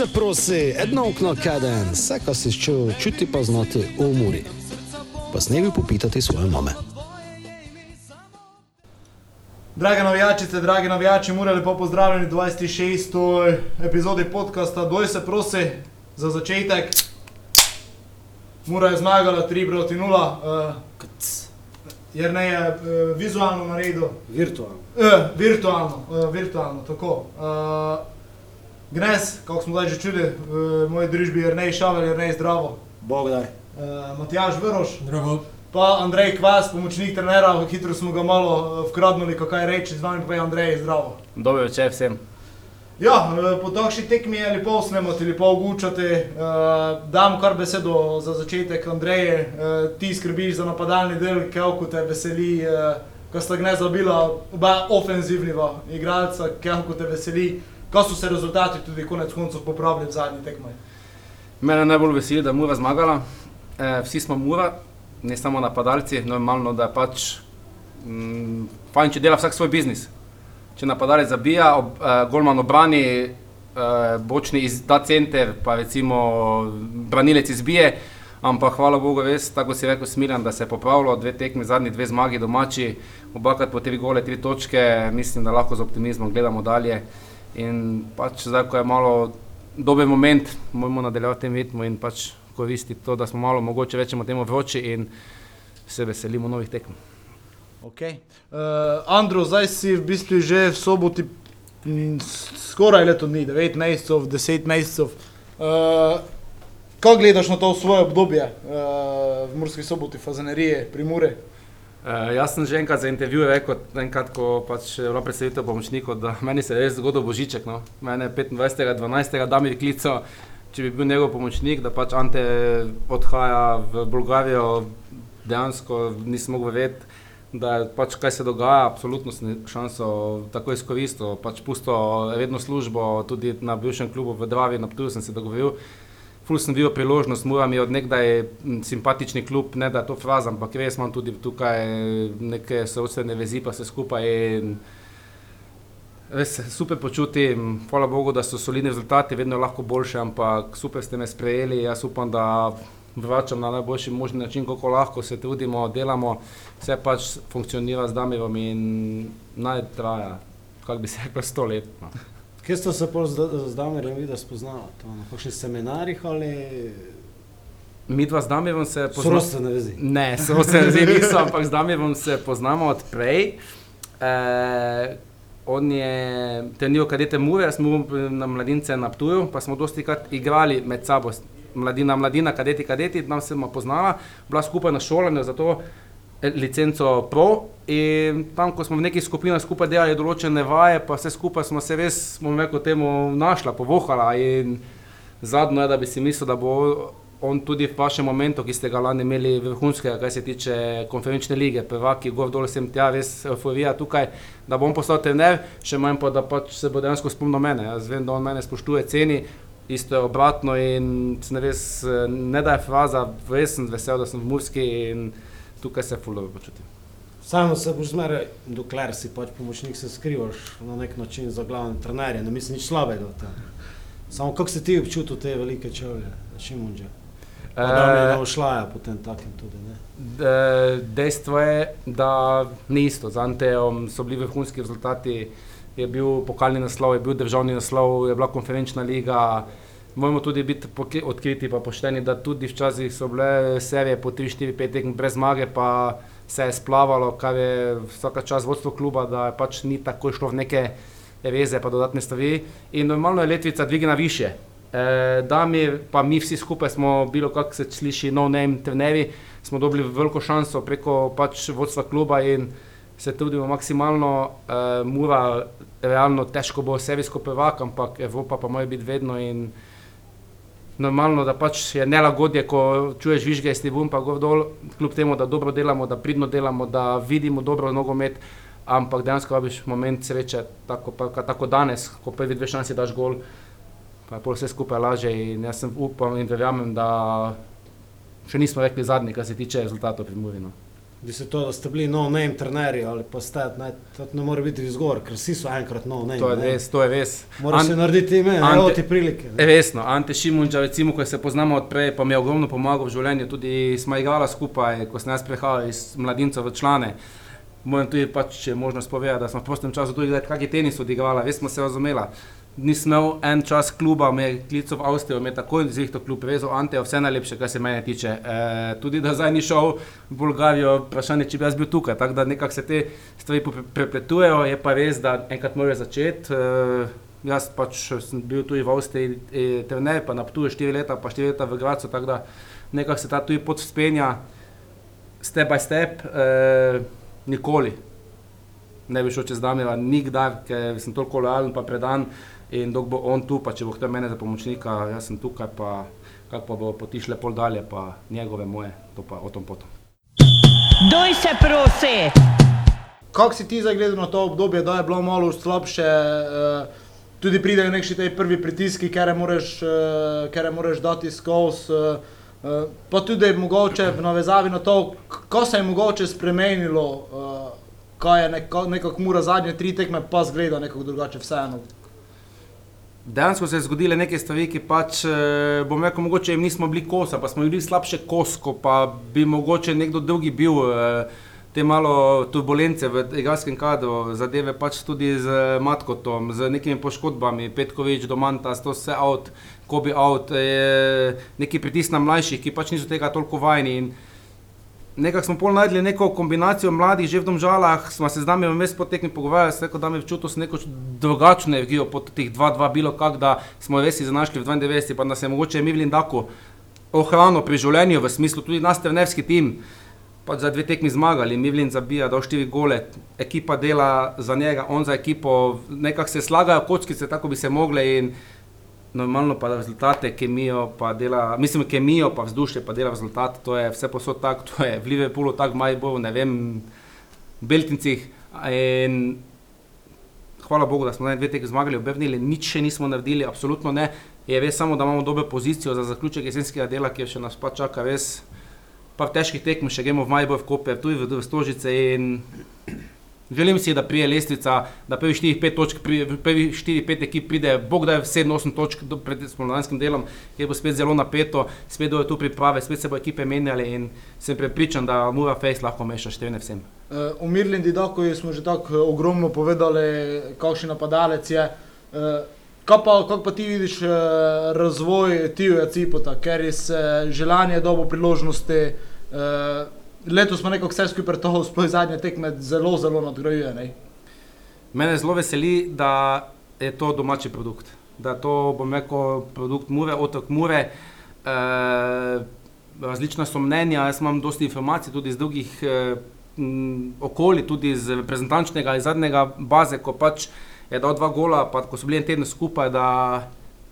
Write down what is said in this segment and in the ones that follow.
se prosi, edno okno kaden, vse, kar si čutil, čuti pa znati v umori. Pa snevi popitati svoje mame. Drage navijačice, dragi navijači, mora lepo pozdravljeni v 26. epizodi podcasta Doj se prosi za začetek. Mura je zmagala 3 proti 0, uh, jer ne je uh, vizualno naredil, Virtualno. uh, virtualno, uh, virtualno, tako. Uh, Gnes, kako smo zdaj že čuli, v moji družbi je Rnej Šavel, je Rnej Zdravo, Bog daj. uh, Matjaž Vrhoš, Zdravo. pa Andrej Kvas, pomočnik trenera, hitro smo ga malo uh, vkradnili, kaj reči, z nami pa je Andrej Zdravo. Dobro večer vsem. Ja, eh, po takšni tekmi je lepo snemati, lepo ogučati. Uh, dam kar besedo za začetek, Andreje, uh, ti skrbiš za napadalni del, kako te veseli, uh, ko sta gnezda bila oba ofenzivna igralca, kako te veseli, ko so se rezultati tudi konec koncev popravili v zadnji tekmi. Mene najbolj veseli, da je Mura zmagala. E, vsi smo Mura, ne samo napadalci, normalno, da je pač mm, fajn, če dela vsak svoj biznis. Če napadalec zabija, ob, e, golman obrani, e, bočni izda center, pa recimo branilec izbije. Ampak hvala Bogu, res, tako si rekel, smiren, da se je popravilo, dve tekmi, zadnji dve zmagi domači, obakrat po tri gole, tri točke, mislim, da lahko z optimizmom gledamo dalje. In pač zdaj, ko je malo dober moment, moramo nadaljevati tem ritmu in pač koristiti to, da smo malo, mogoče rečemo temu vroči in se veselimo novih tekem. Okay. Uh, Andro, zdaj si v bistvu že v soboti m, skoraj leto dni, 9 mesecev, 10 mesecev. Uh, Kako gledaš na to svoje obdobje uh, v Murski soboti, fazanerije, primure? Uh, jaz sem že enkrat za intervju rekel, enkrat, ko pač bila predstavitev pomočnikov, da meni se je res zgodil božiček. No. Mene je 25.12. da mi klical, če bi bil njegov pomočnik, da pač Ante odhaja v Bolgarijo, dejansko nisem mogel vedeti. Da je pač kaj se dogaja, absolutno sem šanso tako izkoristil. Pač pusto redno službo, tudi na bivšem klubu v Dravi, na Ptuju sem se dogovoril. Ful sem bil priložnost, mora mi od nekdaj simpatični klub, ne da je to fraza, ampak res imam tudi tukaj neke soodstvene vezi, pa se skupaj. In res super počutim, hvala Bogu, da so solidni rezultati, vedno je lahko boljše, ampak super ste me sprejeli. Jaz upam, da vračam na najboljši možni način, kako lahko se trudimo, delamo, vse pač funkcionira z Damirom in naj traja, kako bi se rekel, sto let. No. Kje ste se pol z, Damirjem videli spoznala? To, na kakšnih seminarjih ali Mi dva z Damirom se sorodstvene vezi? Ne, so se zdaj niso, ampak z Damirom se poznamo od prej. E, on je treniral kadete Mure, jaz smo na mladince na Ptuju, pa smo dosti krat igrali med sabo. Mladina, mladina, kadeti, kadeti, tam se bomo poznala, bila skupaj na šolanju, zato licenco pro in tam, ko smo v nekih skupinah skupaj delali določene vaje, pa vse skupaj smo se res, bomo rekel, temu našla, povohala in zadnjo je, da bi si mislil, da bo on tudi v vašem momentu, ki ste ga lani imeli vrhunskega, kar se tiče konferenčne lige, prvaki, gor dol sem tja, res euforija tukaj, da bom postal trener, še manj pa, da pač se bo dejansko spomnil mene. Jaz vem, da on mene spoštuje, ceni, isto je obratno in sem res, eh, ne da je fraza, res sem vesel, da sem v Murski tukaj se fuldo počutim. Samo se boš zmeraj, dokler si pač pomočnik, se skrivaš na nek način za glavne trenerje, ne mislim nič slabega tem. Samo kako se ti občutil te velike čevlje, Šimunđe? Pa da je ušlaja potem takim tudi, ne? Dejstvo je, da ni isto. Z Antejem so bili vrhunski rezultati, je bil pokalni naslov, je bil državni naslov, je bila konferenčna liga. Moramo tudi biti odkriti in pošteni, da tudi včasih so bile serije po 3, 4, 5 tekem brez zmage, pa se je splavalo, kar je vsaka čas vodstvo kluba, da pač ni tako šlo v neke reze, pa dodatne stvari. In normalno je letvica dvigna više. E, Damir, pa mi vsi skupaj smo, bilo kako se sliši, no name trenerji, smo dobili veliko šanso preko pač vodstva kluba in se trudimo maksimalno. E, Mura, realno težko bo serijsko prvak, ampak Evropa pa mora biti vedno in normalno, da pač je nelagodje, ko čuješ vižge iz tribun, pa gor dol, kljub temu, da dobro delamo, da pridno delamo, da vidimo dobro nogomet, ampak dejansko rabiš moment sreče, tako, pa, tako danes, ko prvi dve šansi daš gol, pa je pol vse skupaj lažje in jaz upam in verjamem, da še nismo rekli zadnji, kar se tiče rezultatov pri Muri. Bi se to, da ste bili no name trenerji ali pa ste, ne, to ne more biti izgovor, ker vsi so enkrat no name. To je ne. res, to je res. Moraš se narediti ime, Ante- evo ti prilike. ne. Resno, Ante Šimunča, recimo, ko se poznamo odprej, pa mi je ogromno pomagal v življenju, tudi smo igrali skupaj, ko sem jaz prehajal iz mladincev v člane. Moram tudi, pač, če je možnost povedati, da smo v prostem času tudi gledali, kak je tenis odigrala, res smo se razumela. Nisem imel en čas kluba, me je klical v Avstrijo, me je takoj zvihto klub, vezal Ante, je vse najlepše, kar se mene tiče. E, tudi da zdaj ni šel v Bolgarijo, vprašanje, če bi jaz bil tukaj, tako da nekako se te stvari prepletujejo, je pa res, da enkrat moraš začeti. E, jaz pač sem bil tudi v Avstriji eh, trener, pa na Ptuju 4 leta, pa 4 leta v Gracu, tako da nekako se ta tudi pot spenja, step by step, eh, nikoli. Ne bi šel čez Damira, nikdar, ker sem toliko lojalen pa predan in dok bo on tu, pa če bo hotel mene za pomočnika, jaz sem tukaj, pa kako pa bo poti šle pol dalje, pa njegove, moje, to pa o tom potom. Doj se prosi! Kako si ti zdaj gledal na to obdobje, da je bilo malo slabše, eh, tudi pridejo neki ti prvi pritiski, ker moraš, eh, ker moraš dati skozi. Eh, eh, pa tudi mogoče v navezavi na to, k- ko se je mogoče spremenilo, eh, kaj je neko, nekako mura zadnje tri tekme, pa zgleda nekako drugače vseeno. Dejansko se je zgodile neke stvari, ki pač, eh, bom rekel, mogoče jim nismo bili kosa, pa smo bili slabše kos, ko pa bi mogoče nekdo drugi bil. eh, Te malo turbulence v igralskem kadru, zadeve pač tudi z Matkotom, z nekimi poškodbami, Petkovič, Domantas, to vse out, Kobi out, eh, neki pritisk na mlajših, ki pač niso tega toliko vajeni. In Nekako smo pol najdli neko kombinacijo mladih, že v domžalah, smo se z nami vmes po tekmi pogovarjali, se rekel, da mi je občutil sem neko drugačno energijo pod teh 2-2 bilo kak, da smo res izenašli v 92, pa da se je mogoče Mivlin Daku ohranil pri življenju, v smislu tudi nas trenerski tim, pač za dve tekmi zmagali, Mivlin zabija, dal štiri gole, ekipa dela za njega, on za ekipo, nekako se slagajo kockice, tako bi se mogle in normalno pa rezultate, kemijo, pa dela, mislim, kemijo, pa vzdušje, pa dela rezultat, to je vse posod tako, to je v Liverpoolu tako, Mariboru, ne vem, v Beltincih. In hvala Bogu, da smo na dve tekmi zmagali, obrnili, nič še nismo naredili, absolutno ne. Je res samo, da imamo dobro pozicijo za zaključek jesenskega dela, ki še nas pa čaka res pa v težkih tekmah, še gremo v Maribor, v Koper, tudi v, v Stožice in Želim si, da prije lestvica, da prvi 4-5 točk, pri- prvi 4-5 ekip pride, bog da je 7-8 točk do- pred spomladanskim delom, kjer bo spet zelo napeto, spet bodo tu priprave, spet se bo ekipe menjale in sem prepričan, da Mura Face lahko meša številne vsem. Uh, o Mirlin Didaku smo že tako eh, ogromno povedali, kakšen napadalec je. Uh, Kaj pa, kako pa ti vidiš uh, razvoj Tija Cipota, ker je se želanje dobo priložnosti, uh, letos smo nekako vse skupaj to, sploh zadnje tekme, zelo, zelo nadgrajuje. ne? Mene zelo veseli, da je to domači produkt. Da to, bom rekel, produkt Mure, otok Mure. E, različna so mnenja, jaz imam dosti informacij tudi iz drugih e, m, okolij, tudi iz reprezentančnega, iz zadnjega baze, ko pač je dal dva gola, pa ko so bili en teden skupaj, da,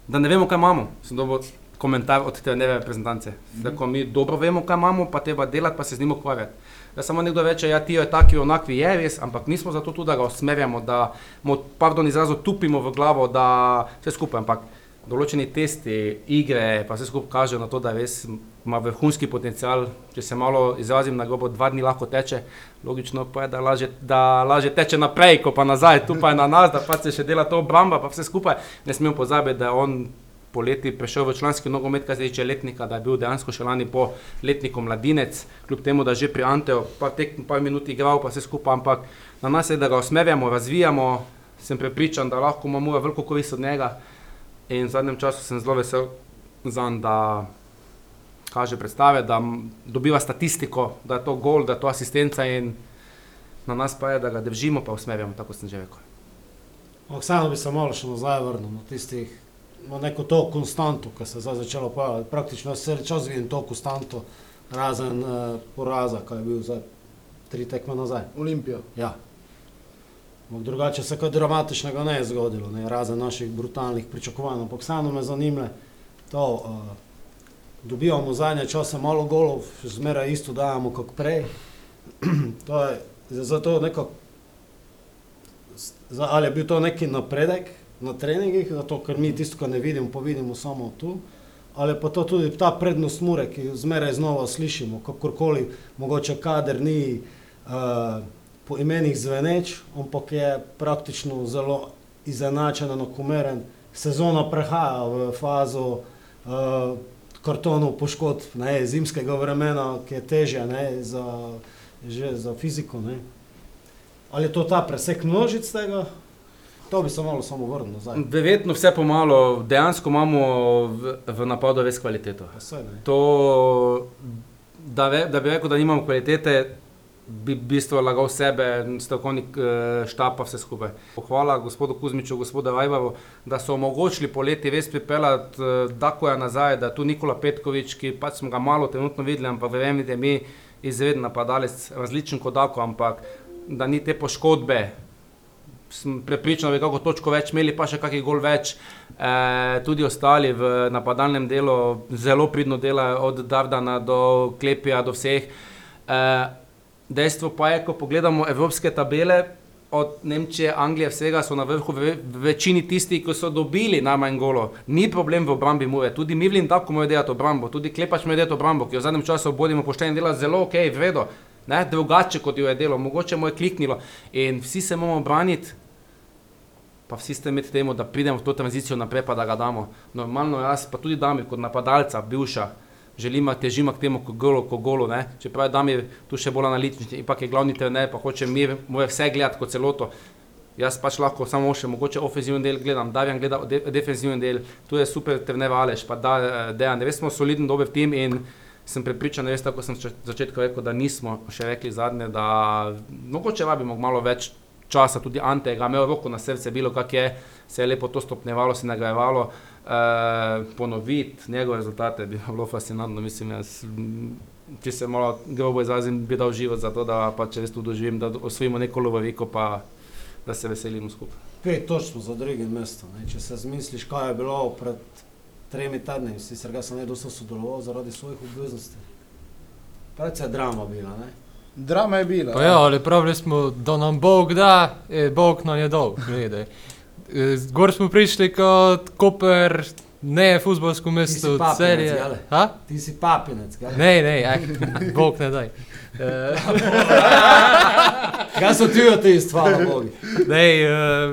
da ne vemo, kaj imamo. Sem dobil komentar od trenerja reprezentance. Da, ko mi dobro vemo, kaj imamo, pa treba delati, pa se z njim ukvarjati. Da samo nekdo reče, ja, ti je taki, onakvi je res, ampak nismo zato tu, da ga usmerjamo, da mu, pardon, izrazu tupimo v glavo, da vse skupaj, ampak določeni testi, igre, pa vse skupaj kažejo na to, da res ima vrhunski potencial, če se malo izrazim na grobo, dva dni lahko teče, logično pa je, da lažje, da lažje teče naprej, ko pa nazaj, tu pa je na nas, da pa se še dela to obramba, pa vse skupaj. Ne smemo pozabiti, da je on poleti prišel v članski nogomet, kar se tiče letnika, da je bil dejansko še lani po letniku mladinec, kljub temu, da že pri Anteu par, tek, par minut igral, pa vse skupaj, ampak na nas je, da ga usmerjamo, razvijamo, sem prepričan, da lahko imamo veliko korist od njega in v zadnjem času sem zelo vesel zanj, da kaže predstave, da dobiva statistiko, da je to gol, da je to asistenca in na nas pa je, da ga držimo, pa usmerjamo, tako sem že rekel. Vseeno bi se malo še nazaj vrnil na tistih, na neko to konstanto, ki se je zdaj začelo pojavljati. Praktično vse čas vidim to konstanto, razen uh, poraza, ki je bil za tri tekme nazaj. Olimpijo. Ja. Ampak drugače se kaj dramatičnega ne je zgodilo, ne, razen naših brutalnih pričakovanj. Ampak vseeno me zanima to, uh, dobivamo zadnje čase malo golov, zmeraj isto dajemo kot prej. to je za- zato nekako, ali je bil to neki napredek na treningih, zato ker mi tisto, kar ne vidimo, pa vidimo samo tu, ali pa to tudi ta prednost mure, ki jo zmeraj znova slišimo, kakorkoli, mogoče kader ni uh, po imenih zveneč, ampak je praktično zelo izenačen, enakomeren. Sezona prehaja v fazo uh, kartonov poškodb, ne, zimskega vremena, ki je težje ne, za, že za fiziko. Ne. Ali je to ta presek množic tega? To bi se malo samo vrnil nazaj. Verjetno vse pomalo, dejansko imamo v, v napadu res kvaliteto. Saj. To, da, ve, da bi rekel, da nimamo kvalitete, bi v bistvu lagal sebe, strokovnik eh, štapa, vse skupaj. Hvala gospodu Kuzmiču, gospodu Vajbaru, da so omogočili poleti res pripeljati eh, Dakoja nazaj, da je tu Nikola Petkovič, ki pač smo ga malo trenutno videli, ampak verjemite mi, izreden napadalec, različen kot Dako, ampak da ni te poškodbe, sem prepričan, da bi kako točko več imeli, pa še kakšen gol več. E, tudi ostali v napadalnem delu zelo pridno delajo, od Dardana do Klepija, do vseh. E, dejstvo pa je, ko pogledamo evropske tabele, od Nemčije, Anglije, vsega so na vrhu v večini tisti, ki so dobili najmanj golo. Ni problem v obrambi Mure, tudi Mivlin tako mora delati obrambo, tudi Klepač mora delati obrambo, ki jo v zadnjem času bodimo pošteni dela zelo ok, vredo. Ne, drugače kot jo je delo, mogoče mu je kliknilo in vsi se moramo braniti, pa vsi ste med temu, da pridemo v to tranzicijo naprej, pa da ga damo. Normalno jaz, pa tudi Damir kot napadalca, bivša, želimo težimo k temu, ko golo, ko golo, ne. Čeprav je Damir tu še bolj analitični, ipak je glavni trener, pa hoče mora vse gledati kot celoto. Jaz pač lahko samo še mogoče ofenzivni del gledam, Darjan gleda de, defenzivni del, tu je super trener Aleš, pa da, eh, Dejan, res smo soliden, dober tim in sem prepričan, res tako sem v začetku rekel, da nismo še rekli zadnje, da mogoče rabimo malo več časa, tudi Ante je ga imel roko na srce, bilo kak je, se je lepo to stopnjevalo, se nagrajevalo, uh, ponoviti njegove rezultate bi bilo fascinantno, mislim, jaz, če se malo grobo izrazim, bi dal život za to, da pač res to doživim, da osvojimo neko lovoriko, pa da se veselimo skupaj. Pet točk smo za drugim mestom. ne. Če se zmisliš, kaj je bilo pred tremi tedni, si se ga sem nedosto sodeloval zaradi svojih obveznosti. Predvsej drama bila, ne? Drama je bila. Pa ja, ali pravili smo, da nam Bog da, e, Bog nam je dal, gledaj. E, Gor smo prišli kot Koper, ne futbolsko mesto, celje. Ti si papinec, kaj? Ne, ne, eh, Bog ne daj. E, Kaj so ti od tih stvari, Bogi? ne, e,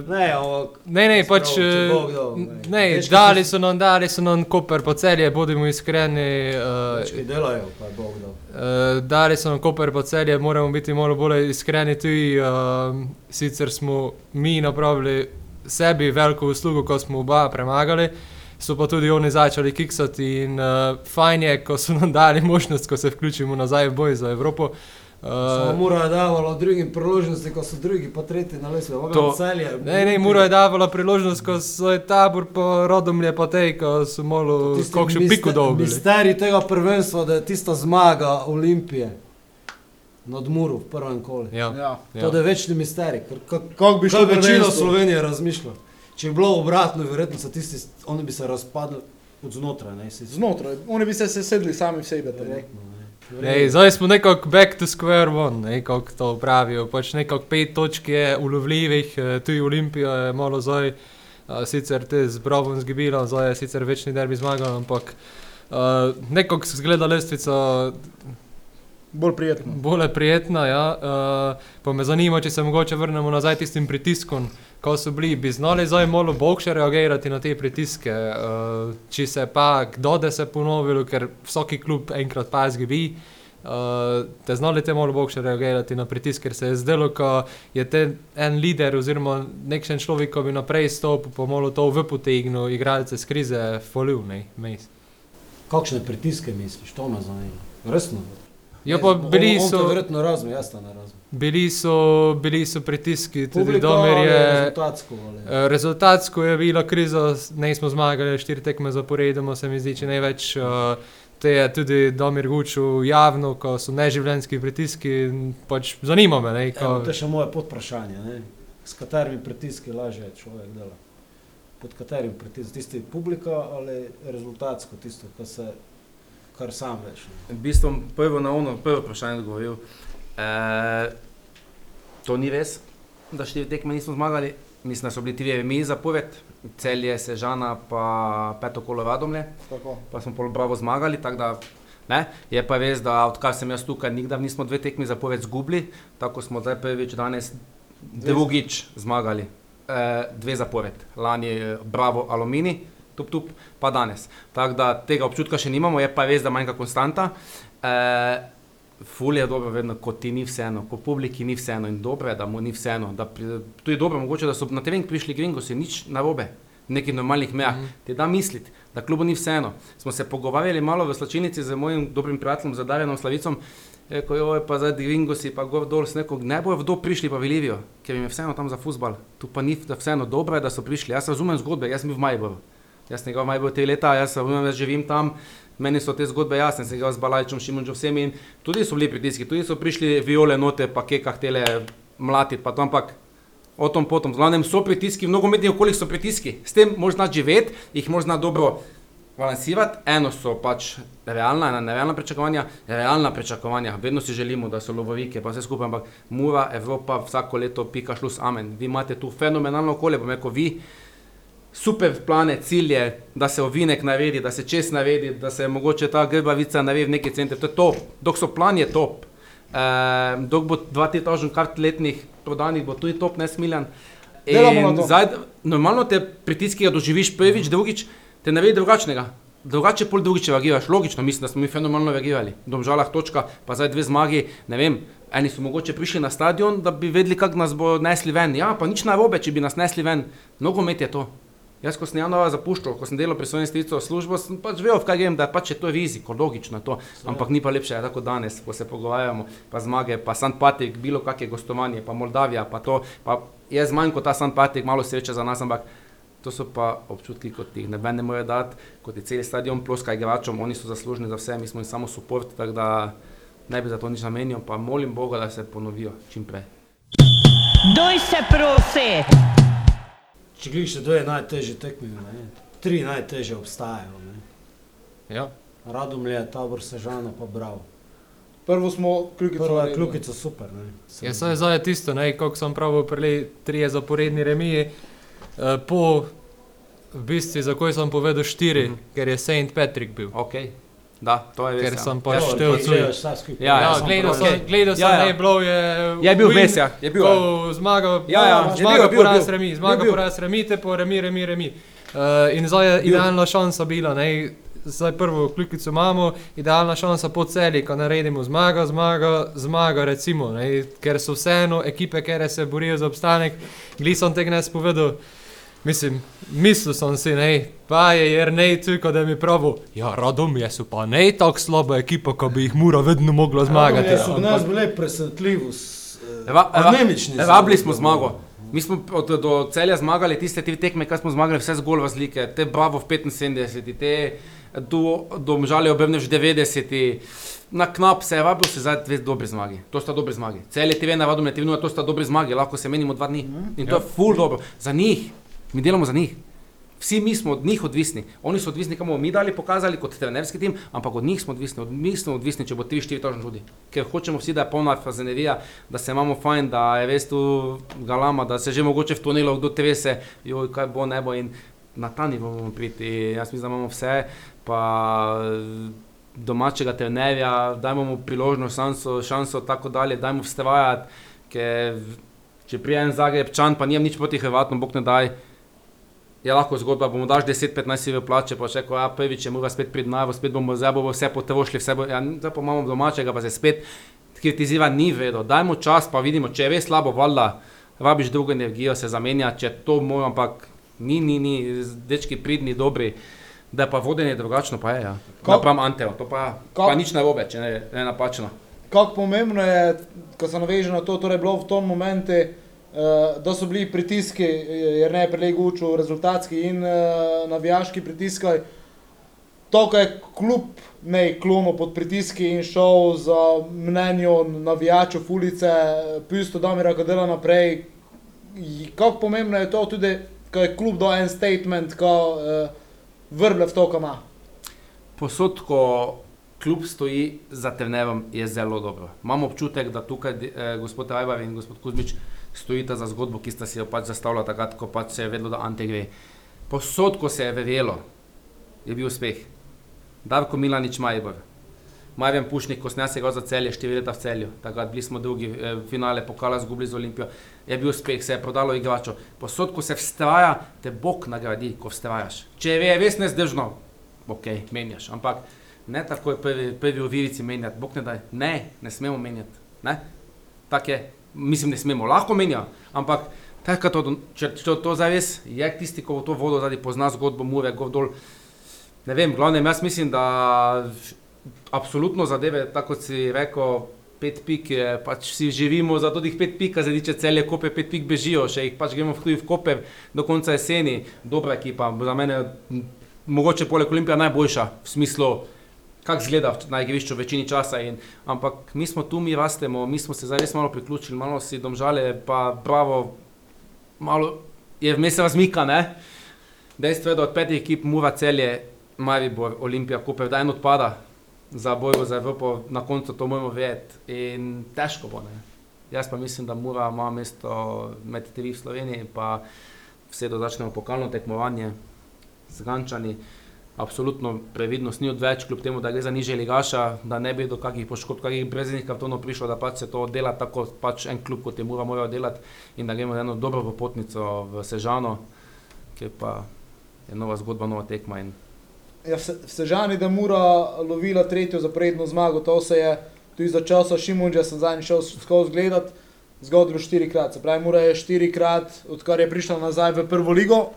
Ne, ampak ne, ne, pač, Prav, e, Bog dal, ne. ne, dali so nam, dali so nam Koper po celje, bodimo iskreni. Ki delajo, pa Bog dal. Uh, dali so nam Koper po celje, moramo biti malo bolj iskreni tudi. Uh, sicer smo mi napravili sebi veliko uslugo, ko smo oba premagali, so pa tudi oni začeli kiksati in uh, fajn je, ko so nam dali možnost, ko se vključimo nazaj v boj za Evropo. Samo Uh, Mura je davala drugim priložnosti, ko so drugi pa tretji na lesbi. To- To celje. ne, ne, Muro je davala priložnost, ko so je tabor po rodomlje pa tej, ko so malo Tisti kakšno miste- piku dobili. Misterij tega prvenstva, da je tista zmaga Olimpije nad Muro v prvem kolu. Ja, Ja. To ja. je večni misterij. Kako bi šlo Kaj večina prvenstvo? Slovenije razmišlja? Če bi bilo obratno, verjetno so tisti, oni bi se razpadli od znotraj. Ne, si Znotraj, oni bi se sesedli sami v sebe. ne. Ej, zdaj smo nekako back to square one, ne, kako to pravijo. Pač nekako pet točk je ulovljivih, eh, tudi Olimpija je malo zdaj, uh, sicer te z Brovom zgibila, zdaj je sicer večni derbi zmagal, ampak uh, nekako zgleda lestvica Bolj prijetno. bolj prijetna. Ja. Uh, pa me zanima, če se mogoče vrnemo nazaj tistim pritiskom, ko so bili, bi znali zdaj malo boljše reagirati na te pritiske. Uh, če se pa kdo da se ponovilo, ker vsaki klub enkrat pa zgibi. Uh, te znali te malo boljše reagirati na pritisk, ker se je zdelo, ko je te en lider oziroma nekšen človek, ki bi naprej stopil, pa malo to v potegnil, igralce z krize, folil, ne, mejs. Kakšne pritiske misliš, to me zanima. Resno. Ja, pa bili so, verjetno razumem, jaz to ne razumem. bili so, bili so pritiski, tudi Publika Domer je. rezultatsko, ali- Eh, Rezultatsko je bila kriza, ne smo zmagali, štiri tekme zaporedoma, se mi zdi, če ne več. eh, Te je tudi Domir Guču javno, ko so neživljenjski pritiski, pač zanima me. Ne, Evo, ko, to je še moje podprašanje. Ne? S katerimi pritiski lažje človek dela? Pod katerim pritiskom? Tisti publika ali rezultatsko, tisto, kar, se, kar sam veš? V bistvu prvo na ono, prvo vprašanje odgovoril. E, to ni res, da štiri tekme nismo zmagali. mislim, da so bili tri remi zapored, celje, Sežana, pa peto kolo Radomlje, Tako. pa smo pol bravo zmagali, tako da ne. Je pa res, da odkar sem jaz tukaj, nikdar nismo dve tekmi zapored zgubili, tako smo zdaj prvič danes drugič zmagali, e, dve zapored. Lani eh, Bravo Alumini, tup tup, pa danes. Tako da tega občutka še nimamo, je pa res, da manjka konstanta. E, Ful je dobro, vedno, ko ti ni vseeno, ko publiki ni vseeno in dobro je, da mu ni vseeno. Pri, tu je dobro, mogoče, da so na trening prišli gringosi, nič narobe, v nekih normalnih mejah. Mm -hmm. Ti da misliti, da klubu ni vseeno. Smo se pogovarjali malo v slačilnici z mojim dobrim prijateljem, z Darjenom Slavicom, Rekel je, pa zdaj gringosi, pa gor dol, sem rekel, ne bojo vdo prišli pa v Livijo, ker jim je vseeno tam za futbal. Tu pa ni vseeno dobro, je, da so prišli. Jaz razumem zgodbe, jaz sem v Majboru. Jaz sem igral v Majboru te leta, jaz razumem, jaz živim tam, meni so te zgodbe jasne, sem igral z Balajčem, Šimunčem, vsemi in tudi so bili pritiski, tudi so prišli viole note, pa kekah tele mlatiti, pa to, ampak o tom potom. V glavnem so pritiski, v nogometnih okoljih so pritiski. S tem možna živeti, jih možna dobro balansirati. Eno so pač realna, ena nerealna pričakovanja, realna pričakovanja. Vedno si želimo, da so lovovike, pa vse skupaj, ampak mura, Evropa, vsako leto pika šlus, amen. Vi imate tu fenomenalno okolje, bom rekel, vi super plane, cilje, da se ovinek naredi, da se čez naredi, da se mogoče ta grbavica naredi v neki center. To je top. Dok so plan je top. E, dok bo 2000 kart letnih prodanih, bo tudi top, ne smiljan. Delamo na In to. zdaj, normalno te pritiski doživiš prvič, drugič, te naredi drugačnega. Drugače pol drugič reagiraš, logično, mislim, da smo mi fenomenalno reagirali. V Domžalah točka, pa zdaj dve zmagi, ne vem, eni so mogoče prišli na stadion, da bi vedeli, kako nas bo nesli ven. Ja, pa nič narobe, če bi nas nesli ven. Nogomet je to. Jaz, ko sem januarja zapuščal, ko sem delal pri svojem stricu službo, sem pač vedel, kaj grem, da pač je to riziko, logično to. Ampak ni pa lepše, ja, tako danes, ko se pogovarjamo, pa zmage, pa St. Patrik, bilo kakšno gostovanje, pa Moldavija, pa to, pa je zmanj kot ta St. Patrik, malo sreče za nas, ampak to so pa občutki, kot jih noben ne more dati, kot je cel stadion, ploska igračom, oni so zaslužni za vse, mi smo jim samo support, tako da ne bi za to nič namenil, pa molim Boga, da se ponovijo čim prej. Doj se prosi! Če gledaš, kdo je najtežje tekmijo, ne? tri najtežje obstajajo. Ne? Ja. Radomlje, tabor Sežana, pa Bravo. Prvo smo kljukico Prva je kljukica super. Ne? Ja, saj je zdaj tisto, ne, kako sem pravil, prele trije zaporedni remiji, eh, po v bistvu, za koj sem povedal štiri, Mhm. ker je St. Patrick bil. Ok, da, to je res. Ker ja. sem Ja, pač To, štel vse skupaj. Ja, Ja, sem gledal sem, gledal sem, Ja, ja. ne, bilo je. Je bil ves, ja, je bil, ja. ko Zmaga, Ja, ja, je zmaga bil, bil, poraz bil. remi, zmaga Bil, bil. poraz remi, te po remi, remi, remi. Uh, in zdaj je idealna šansa bila, ne, zdaj prvo kljukico imamo, idealna šansa po celi, ko naredimo zmaga, zmaga, zmaga, recimo, ne, ker so vseeno ekipe, ker se borijo za obstanek, gli sem tega ne spovedal. Mislim, mislil sem si, ne, pa je Jernej tukaj, da mi pravi, ja, radom je so pa ne tako slaba ekipa, ko bi jih mura vedno mogla zmagati. Ja, so ampak- nas bile presenetljivo. s, eh, Anemični. so Rabili bili. smo zmago. Mi smo od, do celja zmagali tiste tri tekme, kar smo zmagali, vse zgolj razlike. Te Bravo v 75, te do, do obrne v 90. Na knap se je vabil, se zdaj dve dobri zmagi. To sta dobri zmagi. Celje TV na Vadom je TV, to sta dobri zmagi, lahko se menimo dva dni. In to je full dobro. Za njih, mi delamo za njih. Vsi mi smo od njih odvisni. Oni so odvisni, kam bomo mi dali pokazali kot trenerski tim, ampak od njih smo odvisni. Od njih smo odvisni, če bo 3-4 tožni ljudi. Ker hočemo vsi, da je polna fazenerija, da se imamo fajn, da je res tu galama, da se že mogoče v tunelu kdo trese, joj, kaj bo nebo in na ta nivo bomo priti. Jaz mislim, da imamo vse, pa domačega trenerja, dajmo mu priložnost, šanso, šanso tako dalje, dajmo vstajati, ker če prijem Zagrebčan, pa nijem nič proti Hrvatom, bog ne daj, je lahko zgodba, bomo daš 10-15 sive plače, pa še ko ja, prvič je mora spet prid najvo, spet bomo zdaj bomo vse potrošili, vse bo, ja, zdaj pa imamo domačega, pa se spet kritizira, ni vedo, dajmo čas, pa vidimo, če je res slabo, valjda, rabiš drugo energijo, se zamenja, če to moj, ampak ni, ni, ni, dečki pridni, dobri, da je pa vodenje drugačno, pa je, ja. Ko- Napram Anteo, to pa, Ko- pa nič narobe, če ne, ne napačno. Kako pomembno je, ko se naveže na to, torej bilo v tom momentu, da so bili pritiski, jer ne prelegu učil, rezultatski in uh, navijaški pritiski. To, ko je klub ne klonil pod pritiski in šel za mnenjo navijačev ulice, pusto Damira, ki dela naprej. Kako pomembno je to tudi, ko je klub do en statement, ko uh, vrble v to, kar ima. Posod, ko klub stoji za trenerom, je zelo dobro. Imam občutek, da tukaj eh, gospod Rajbar in gospod Kuzmič stojita za zgodbo, ki sta si jo pač zastavila takrat, ko pač se je vedelo, da Ante gre. Posod, ko se je verjelo, je bil uspeh. Darko Milanič Majbor. Marjan Pušnik, ko sem jaz igral za celje, štiri leta v celju, takrat bili smo drugi, eh, finale pokala zgubili z Olimpijo, je bil uspeh, se je prodalo igračo. Posod, ko se vstraja, te Bog nagradi, ko vstrajaš. Če je res nezdržno, ok, menjaš, ampak ne tako je prvi, prvi v virici menjati, Bog ne daj, ne, ne smemo menjati, ne, tak je, mislim, ne smemo, lahko menja, ampak tako to, če, če to zares je tisti, ko to vodo zadaj pozna zgodbo Mure, gor dol, ne vem, glavnem jaz mislim, da absolutno zadeve, tako kot si rekel, pet pik, je, pač vsi živimo za teh pet pik, zdaj če celje kope, pet pik bežijo, še jih pač gremo v tuji v kope do konca jeseni, dobra ekipa, za mene mogoče poleg Olimpija najboljša v smislu, kak zgleda na igrišču v večini časa. In, ampak mi smo tu, mi rastemo, mi smo se zdaj res malo priključili, malo si domžale, pa bravo, malo je vmes razmika, ne? Dejstvo je, da od petih ekip Mura celje, Maribor, Olimpija, Koper, da en odpada za bojo za Evropo, na koncu to moramo vedeti in težko bo. Ne? Jaz pa mislim, da Mura ima mesto med tri v Sloveniji, pa vse do začnemo pokalno tekmovanje z Gančani. Absolutno previdnost ni odveč, kljub temu, da gre za nižje ligaša, da ne bi do kakih poškodb, kakih breznih kartonov prišlo, da pač se to dela tako, pač en klub kot je Mura mora delati in da gremo na eno dobro popotnico v Sežano, kjer pa je nova zgodba, nova tekma in Ja, v Se- v Sežani, da mora lovila tretjo zaporedno zmago, to se je tudi za časa Šimunča, sem zadnjič šel skozi gledat, zgodilo štirikrat. Se pravi, mora je štirikrat, odkar je prišla nazaj v prvo ligo,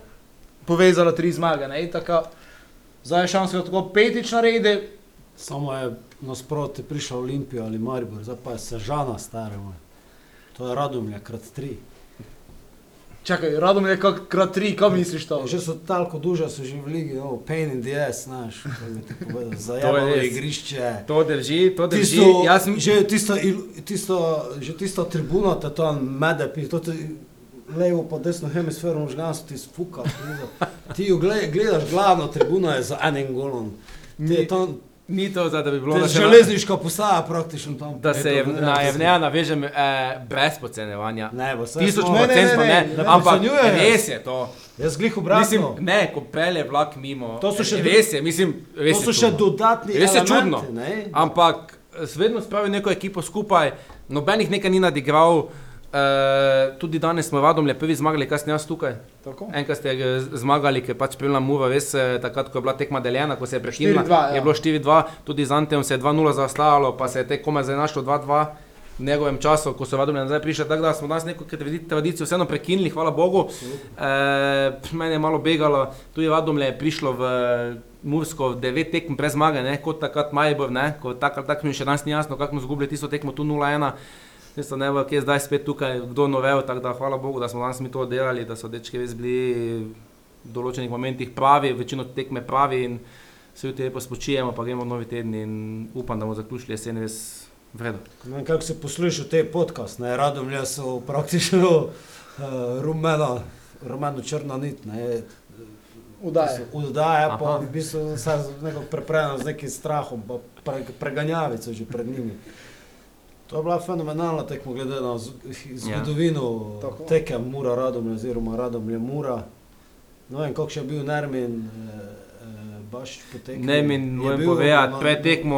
povezala tri zmage. Ne? In Taka, zdaj je šansa, da tako petič naredi, Samo je nasproti prišel Olimpija ali Maribor, zdaj pa je Sežana stara. moj. To je Radomlja krat tri. čakaj, radom je kak krat tri, kaj misliš to? Že so talko duže, so že v ligi, oh, pain in the ass, znaš, kaj bi ti povedal, To zajemalo igrišče. to drži, to drži. Tisto, Jaz sem, že tisto, tisto, že tisto tribuno, te to mede, to ti levo pa desno hemisfero možganstvo ti spuka. Ti jo gled, gledaš, glavno tribuno je za enim golom. Je to, ni to, zdaj, da bi bilo to železniška postaja praktično tam. Da se je na ne, Evneja navežem eh, brez podcenjevanja. Ne, bo se Tisoč procentno ne, ne, ne, ampak res je to. Jaz glih Mislim, obratno. ne, ko pelje vlak mimo. To so še res je, mislim, res To so še dodatni Res je čudno. ne? Ampak eh, vedno spravi neko ekipo skupaj, nobenih nekaj ni nadigral. Uh, tudi danes smo vadom le prvi zmagali, kaj sem jaz tukaj. Tako. Enkrat ste eh, zmagali, ker pač prejela Mura, res eh, takrat, ko je bila tekma deljena, ko se je prekinila, 4:2, ja. je bilo 4-2, tudi z Antejem se je 2-0 zaostajalo, pa se je te komaj zdaj našlo 2-2 v njegovem času, ko so vadom nazaj prišli, tako da smo danes neko tradi- tradicijo vseeno prekinili, hvala Bogu. E, meni je malo begalo, tudi vadom je prišlo v Mursko devet tekm brez zmage, ne, kot takrat Majbor, ne, ko tako ali tako mi še danes ni jasno, kako smo izgubili tisto tekmo tu 0-1. Tisto ne vem, kje je zdaj spet tukaj, kdo novel, tako da hvala Bogu, da smo danes mi to delali, da so dečki res bili v določenih momentih pravi, večino tekme pravi in se jutri lepo spočijemo, pa gremo v novi teden in upam, da bomo zaključili jesen res vem, kako se posluša te podcast, ne, Radomlja so praktično uh, rumena, rumeno črna nit, ne, Udaje. Udaja pa Aha. v bistvu se nekako preprejena z nekim strahom, pa pre, preganjavico že pred njimi. To je bila fenomenalna tekma, glede na z- zgodovino Tako. ja. tekem Mura Radomlja oziroma Radomlja Mura. Ne vem, kako še je bil Nermin, eh, eh, baš potekel. Ne mi moram povedati, pred tekmo.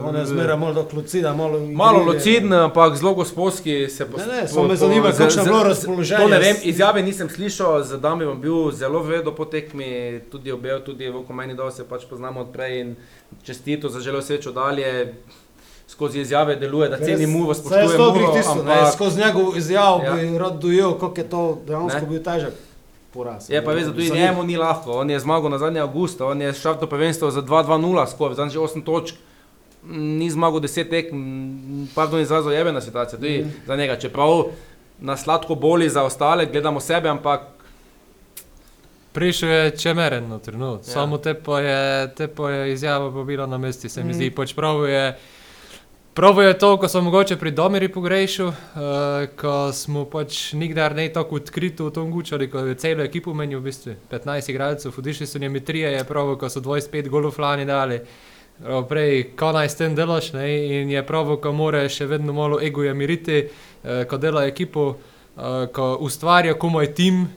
On je zmeraj malo do klucida, malo... Malo luciden, ampak zelo gospodski se Ne, ne, samo me zanima, kakšno je bilo razpoloženje. To ne vem, izjave nisem slišal, z Dami bom bil zelo vredo po tekmi, tudi objel, tudi v komeni, da se pač poznamo odprej in čestito, zaželel srečo dalje. Skozi izjave deluje, da ceni Muro, spoštuje Muro, ampak... ampak Skozi njegov izjav Ja. bi rad dojel, kako je to dejansko Ne. bil težek poraz. je pa da tudi Za njemu ni lahko. On je zmagal na zadnje avgusta, on je šel to prvenstvo za 2-2-0 skoraj, zadnjih 8 točk. Mm, Ni zmagal 10 tek, pardon, izrazil jebena situacija, tudi mm. za njega. Čeprav nas sladko boli za ostale, gledamo sebe, ampak Prišel je čemeren na trenutek, Ja. samo te pa je, te pa je izjava pobila na mesti, se mi zdi. Pač prav je, prav je to, ko sem mogoče pri Domiri pogrešil, uh, ko smo pač nikdar ne tako odkrito v tom gučali, ko je celo ekipo menil, v bistvu 15 igralcev, odišli so njemi trije, je prav, ko so 25 golov lani dali. Prav Prej, ko naj s tem delaš, ne? in je prav, ko mora še vedno malo egoja miriti, eh, ko dela ekipo. uh, ko ustvarja komaj tim,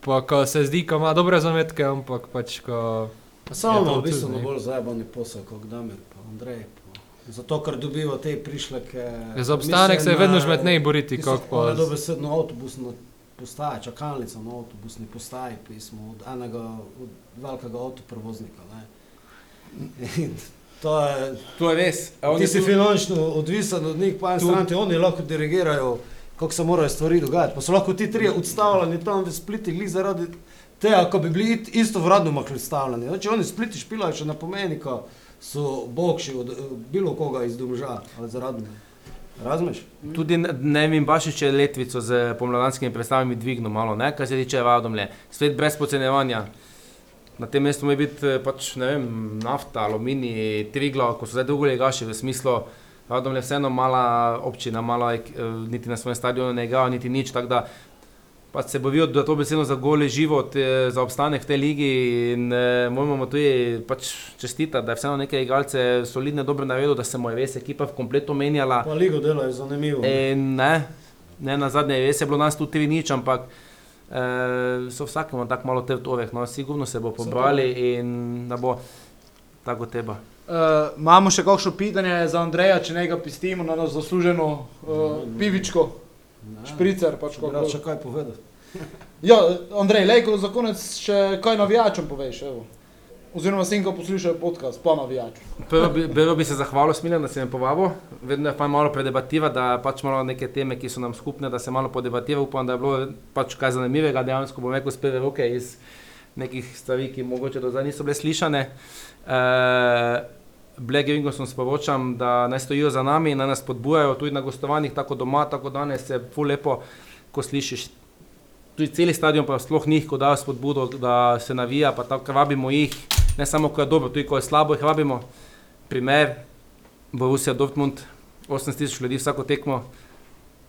pa ko se zdi, ko ima dobre zametke, ampak pač ko. Pa samo tudi, ne. bolj zajebani posel kot Damir pa Andrej. Pa. Zato, ker dobiva te prišleke. Za obstanek se je vedno žmetnej boriti, kako kot pa. dobesedno avtobusno postaja, čakalnica na avtobusni postaji, pismo od enega od velikega avtoprevoznika. To je, To je res. Ti si tu- finančno odvisen od njih, pa en Tu- stran ti oni lahko dirigirajo, kako se morajo stvari dogajati. Pa so lahko ti trije odstavljeni tam v spliti, glih zaradi tega, ko bi bili it- isto vradno makli odstavljeni. Znači oni spliti špilajo še ne pomeni, ko so bogši od eh, bilo koga iz domža ali zaradi. Razumeš? Tudi ne- vem, Bašič je letvico z pomladanskimi predstavami dvignil malo, ne, kar se tiče Vadomlje. Spet brez podcenjevanja. Na tem mestu mora biti eh, pač, ne vem, nafta, aluminij, triglo, ko so zdaj dolgo legaši v smislu, Vadomlje je vseeno mala občina, mala, eh, niti na svojem stadionu ne igra, niti nič, tako da pač se bovijo, da to besedno za gole život, eh, za obstanek v tej ligi in eh, moramo tudi pač čestitati, da je vseeno neke igralce solidne, dobro naredil, da se mu je res ekipa v kompletu menjala. Pa ligo delajo zanimivo. ne. In ne, ne na zadnje, res je bilo nas tu tri nič, ampak eh, so vsakemu tako malo te vtoveh, no, sigurno se bo pobrali in da bo tako teba. Uh, imamo še kakšno pitanje za Andreja, če ne ga pistimo na nas zasluženo uh, pivičko, Ne. špricer. Pač kako. rad še kaj povedal. Ja, Andrej, lejko za konec še kaj navijačem poveš. Evo. Oziroma, sem ko poslušal podcast, pa navijač. Prvo bi, prvo bi se zahvalil Smiljan, da si me povabil. Vedno je fajn malo predebativa, da pač malo neke teme, ki so nam skupne, da se malo podebativa. Upam, da je bilo pač kaj zanimivega, dejansko bom rekel spet roke iz nekih stvari, ki mogoče do zdaj niso bile slišane. Uh, Black Ringosom sporočam, da naj stojijo za nami naj nas podbujajo tudi na gostovanjih, tako doma, tako danes je ful lepo, ko slišiš. Tudi celi stadion pa sploh njih, ko dajo spodbudo, da se navija, pa tako vabimo jih, ne samo ko je dobro, tudi ko je slabo, jih vabimo. Primer, Borussia Dortmund, 80 tisoč ljudi vsako tekmo,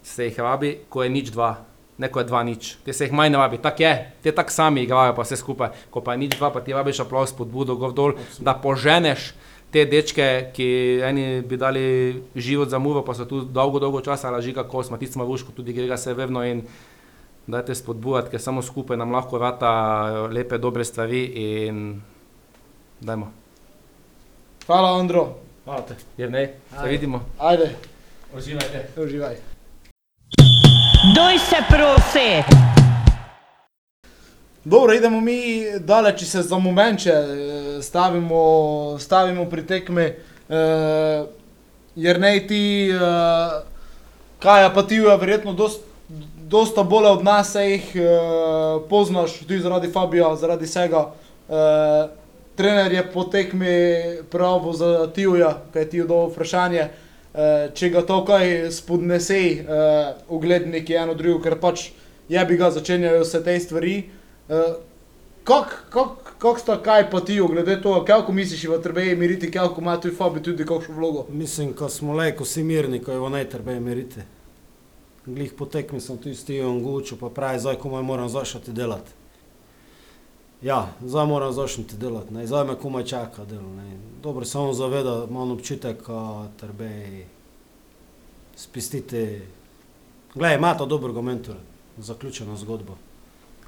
se jih vabi, ko je nič dva, ne ko je dva nič. Te se jih manj ne vabi, tako je, te tako sami igrajo pa vse skupaj. Ko pa je nič dva, pa ti vabiš aplaus, spodbudo, gor dol, da poženeš te dečke, ki eni bi dali život za muro, pa so tu dolgo, dolgo časa, ali žiga kos, Matic Maruško, tudi Grega Severno in dajte spodbujati, ker samo skupaj nam lahko vrata lepe, dobre stvari in dajmo. Hvala, Andro. Hvala te. Je ne, se vidimo. Ajde, Uživajte. uživaj. Doj se prosi! Dobro, idemo mi daleč, če se za moment še eh, stavimo, stavimo pri tekmi. Uh, jer ne ti, uh, kaj pa ti, verjetno dost, dosta bolje od nas, se jih uh, poznaš, tudi zaradi Fabija, zaradi vsega. Uh, trener je po tekmi pravo za Tijuja, kaj je Tiju dal vprašanje. Uh, če ga to kaj spodnesej, uh, ugledniki eno drugo, ker pač je bi ga začenjajo vse te stvari. Uh, Kako kak, kak sta kaj pa ti, glede to, kako misliš, da treba imiriti, kako ima tu Fabi tudi kakšno vlogo? Mislim, ko smo le, ko si mirni, ko je v najtrbe merite. Glih po tekmi sem tu stil in guču, pa pravi, zdaj komaj moram zašati delati. Ja, zdaj moram zašati delati, ne, zdaj me komaj čaka delo, ne. Dobro, samo zaveda, imam občutek, ko treba spustiti. Glej, ima to dobrega mentora, zaključeno zgodbo,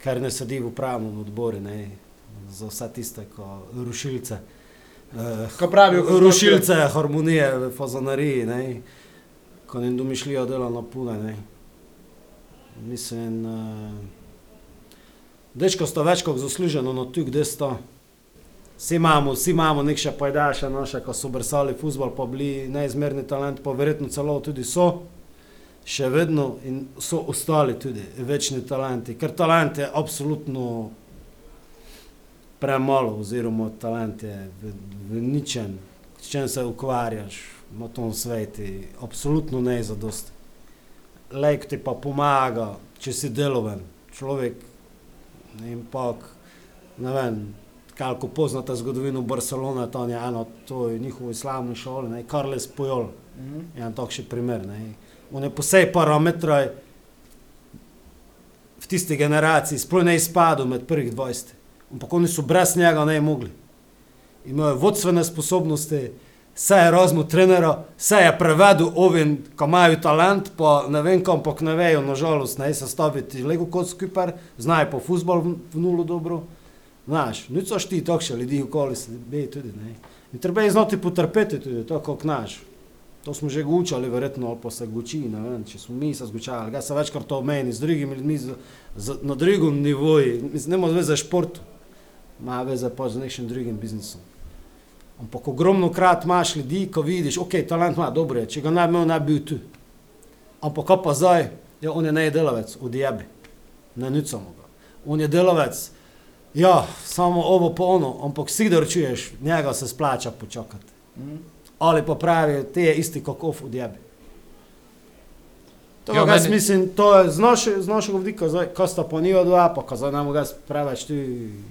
ker ne sedi v upravnem odboru, ne, za vse tiste, ko rušilce. Eh, Kaj pravijo, ko rušilce harmonije v fazanariji, ne, ko ne domišljijo dela na pune. Ne. Mislim, uh, dečko sta več kot zasluženo na tu, kde sta. Vsi imamo, vsi imamo nek še pajdaše naše, ko so brsali futbol, pa bili neizmerni talent, pa verjetno celo tudi so. Še vedno in so ostali tudi večni talenti, ker talent je absolutno premalo, oziroma talent je v, v ničem, s čem se ukvarjaš na tom svetu, absolutno ne za dosti. Lek ti pa pomaga, če si deloven, človek in pa, ne vem, kako poznate zgodovino Barcelone, tam je eno, to je njihovo slavno šolo, ne, Carles Pujol, Mhm. je en takšen primer, ne. On je po vsej parametraj v tisti generaciji, sploh ne izpadel med prvih 20. Ampak oni so brez njega ne mogli. Imajo vodstvene sposobnosti, se je razmu trenera, se je prevedel ovin, ko imajo talent, pa ne vem kam, pa ne vejo, nažalost, ne se staviti lego kot skupaj, znajo pa futbol v, nulo dobro. Znaš, nič so ti takšni ljudi okoli sebe tudi, ne. In treba je znati potrpeti tudi, tako kot naš. To smo že gučali, verjetno, ali pa se guči, ne vem, če smo mi se zgučali. Jaz se večkrat to meni, z drugimi ljudmi, z, z, na drugem nivoju, mislim, nema veze s športom, ima veze pa z nekim drugim biznisom. Ampak ogromno krat imaš ljudi, ko vidiš, ok, talent ima, dobro je, če ga ne bi imel, ne bi bil tu. Ampak pa zdaj, ja, on je ne delavec, odjebi, ne nucamo ga. On je delavec, ja, samo ovo pa ono, ampak vsi da čuješ, njega se splača počakati. Ali pa pravi, te je isti kakov odjebi. To Ja, ja, jaz meni- mislim, to je z, naše, z našega vidika, zdaj, ko sta pa niva dva, pa ko zdaj nam ga preveč tu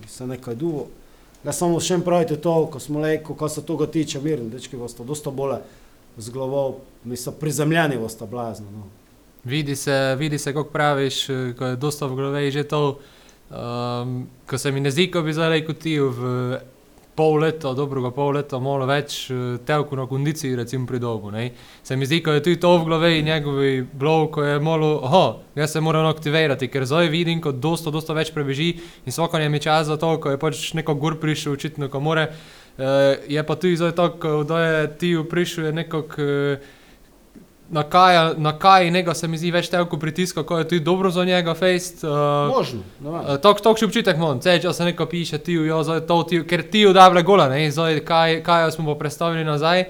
se nekaj duvo. Jaz samo še pravite to, ko smo leko, ko se toga tiče, mirni, dečki, boste dosta bolje z glavo, mislim, prizemljeni boste blazno. No. Vidi se, vidi se, kako praviš, ko je dosta v glavi že to. Um, ko se mi ne zdi, ko bi zdaj rekel ti v pol leta, dobrega pol leta, malo več eh, telku na kondiciji, recimo pri dobu. Ne? Se mi zdi, ko je tudi to v glavi njegovi blog, ko je malo, aha, jaz se moram aktivirati, ker zdaj vidim, ko dosta, dosta več prebeži in svakanje mi čas za to, ko je pač neko gur prišel, očitno, ko more. Uh, je pa tudi zdaj tako, da je ti prišel, je nekako. Uh, na kaj, na kaj njega se mi zdi več telko pritiska, ko je tudi dobro za njega, fejst. Uh, Možno, vem. Tako tak še občutek imam, če se neko piše, ti, jo, zdaj to, ti, ker ti udavlja gola, ne, zdaj kaj, kaj smo pa predstavili nazaj.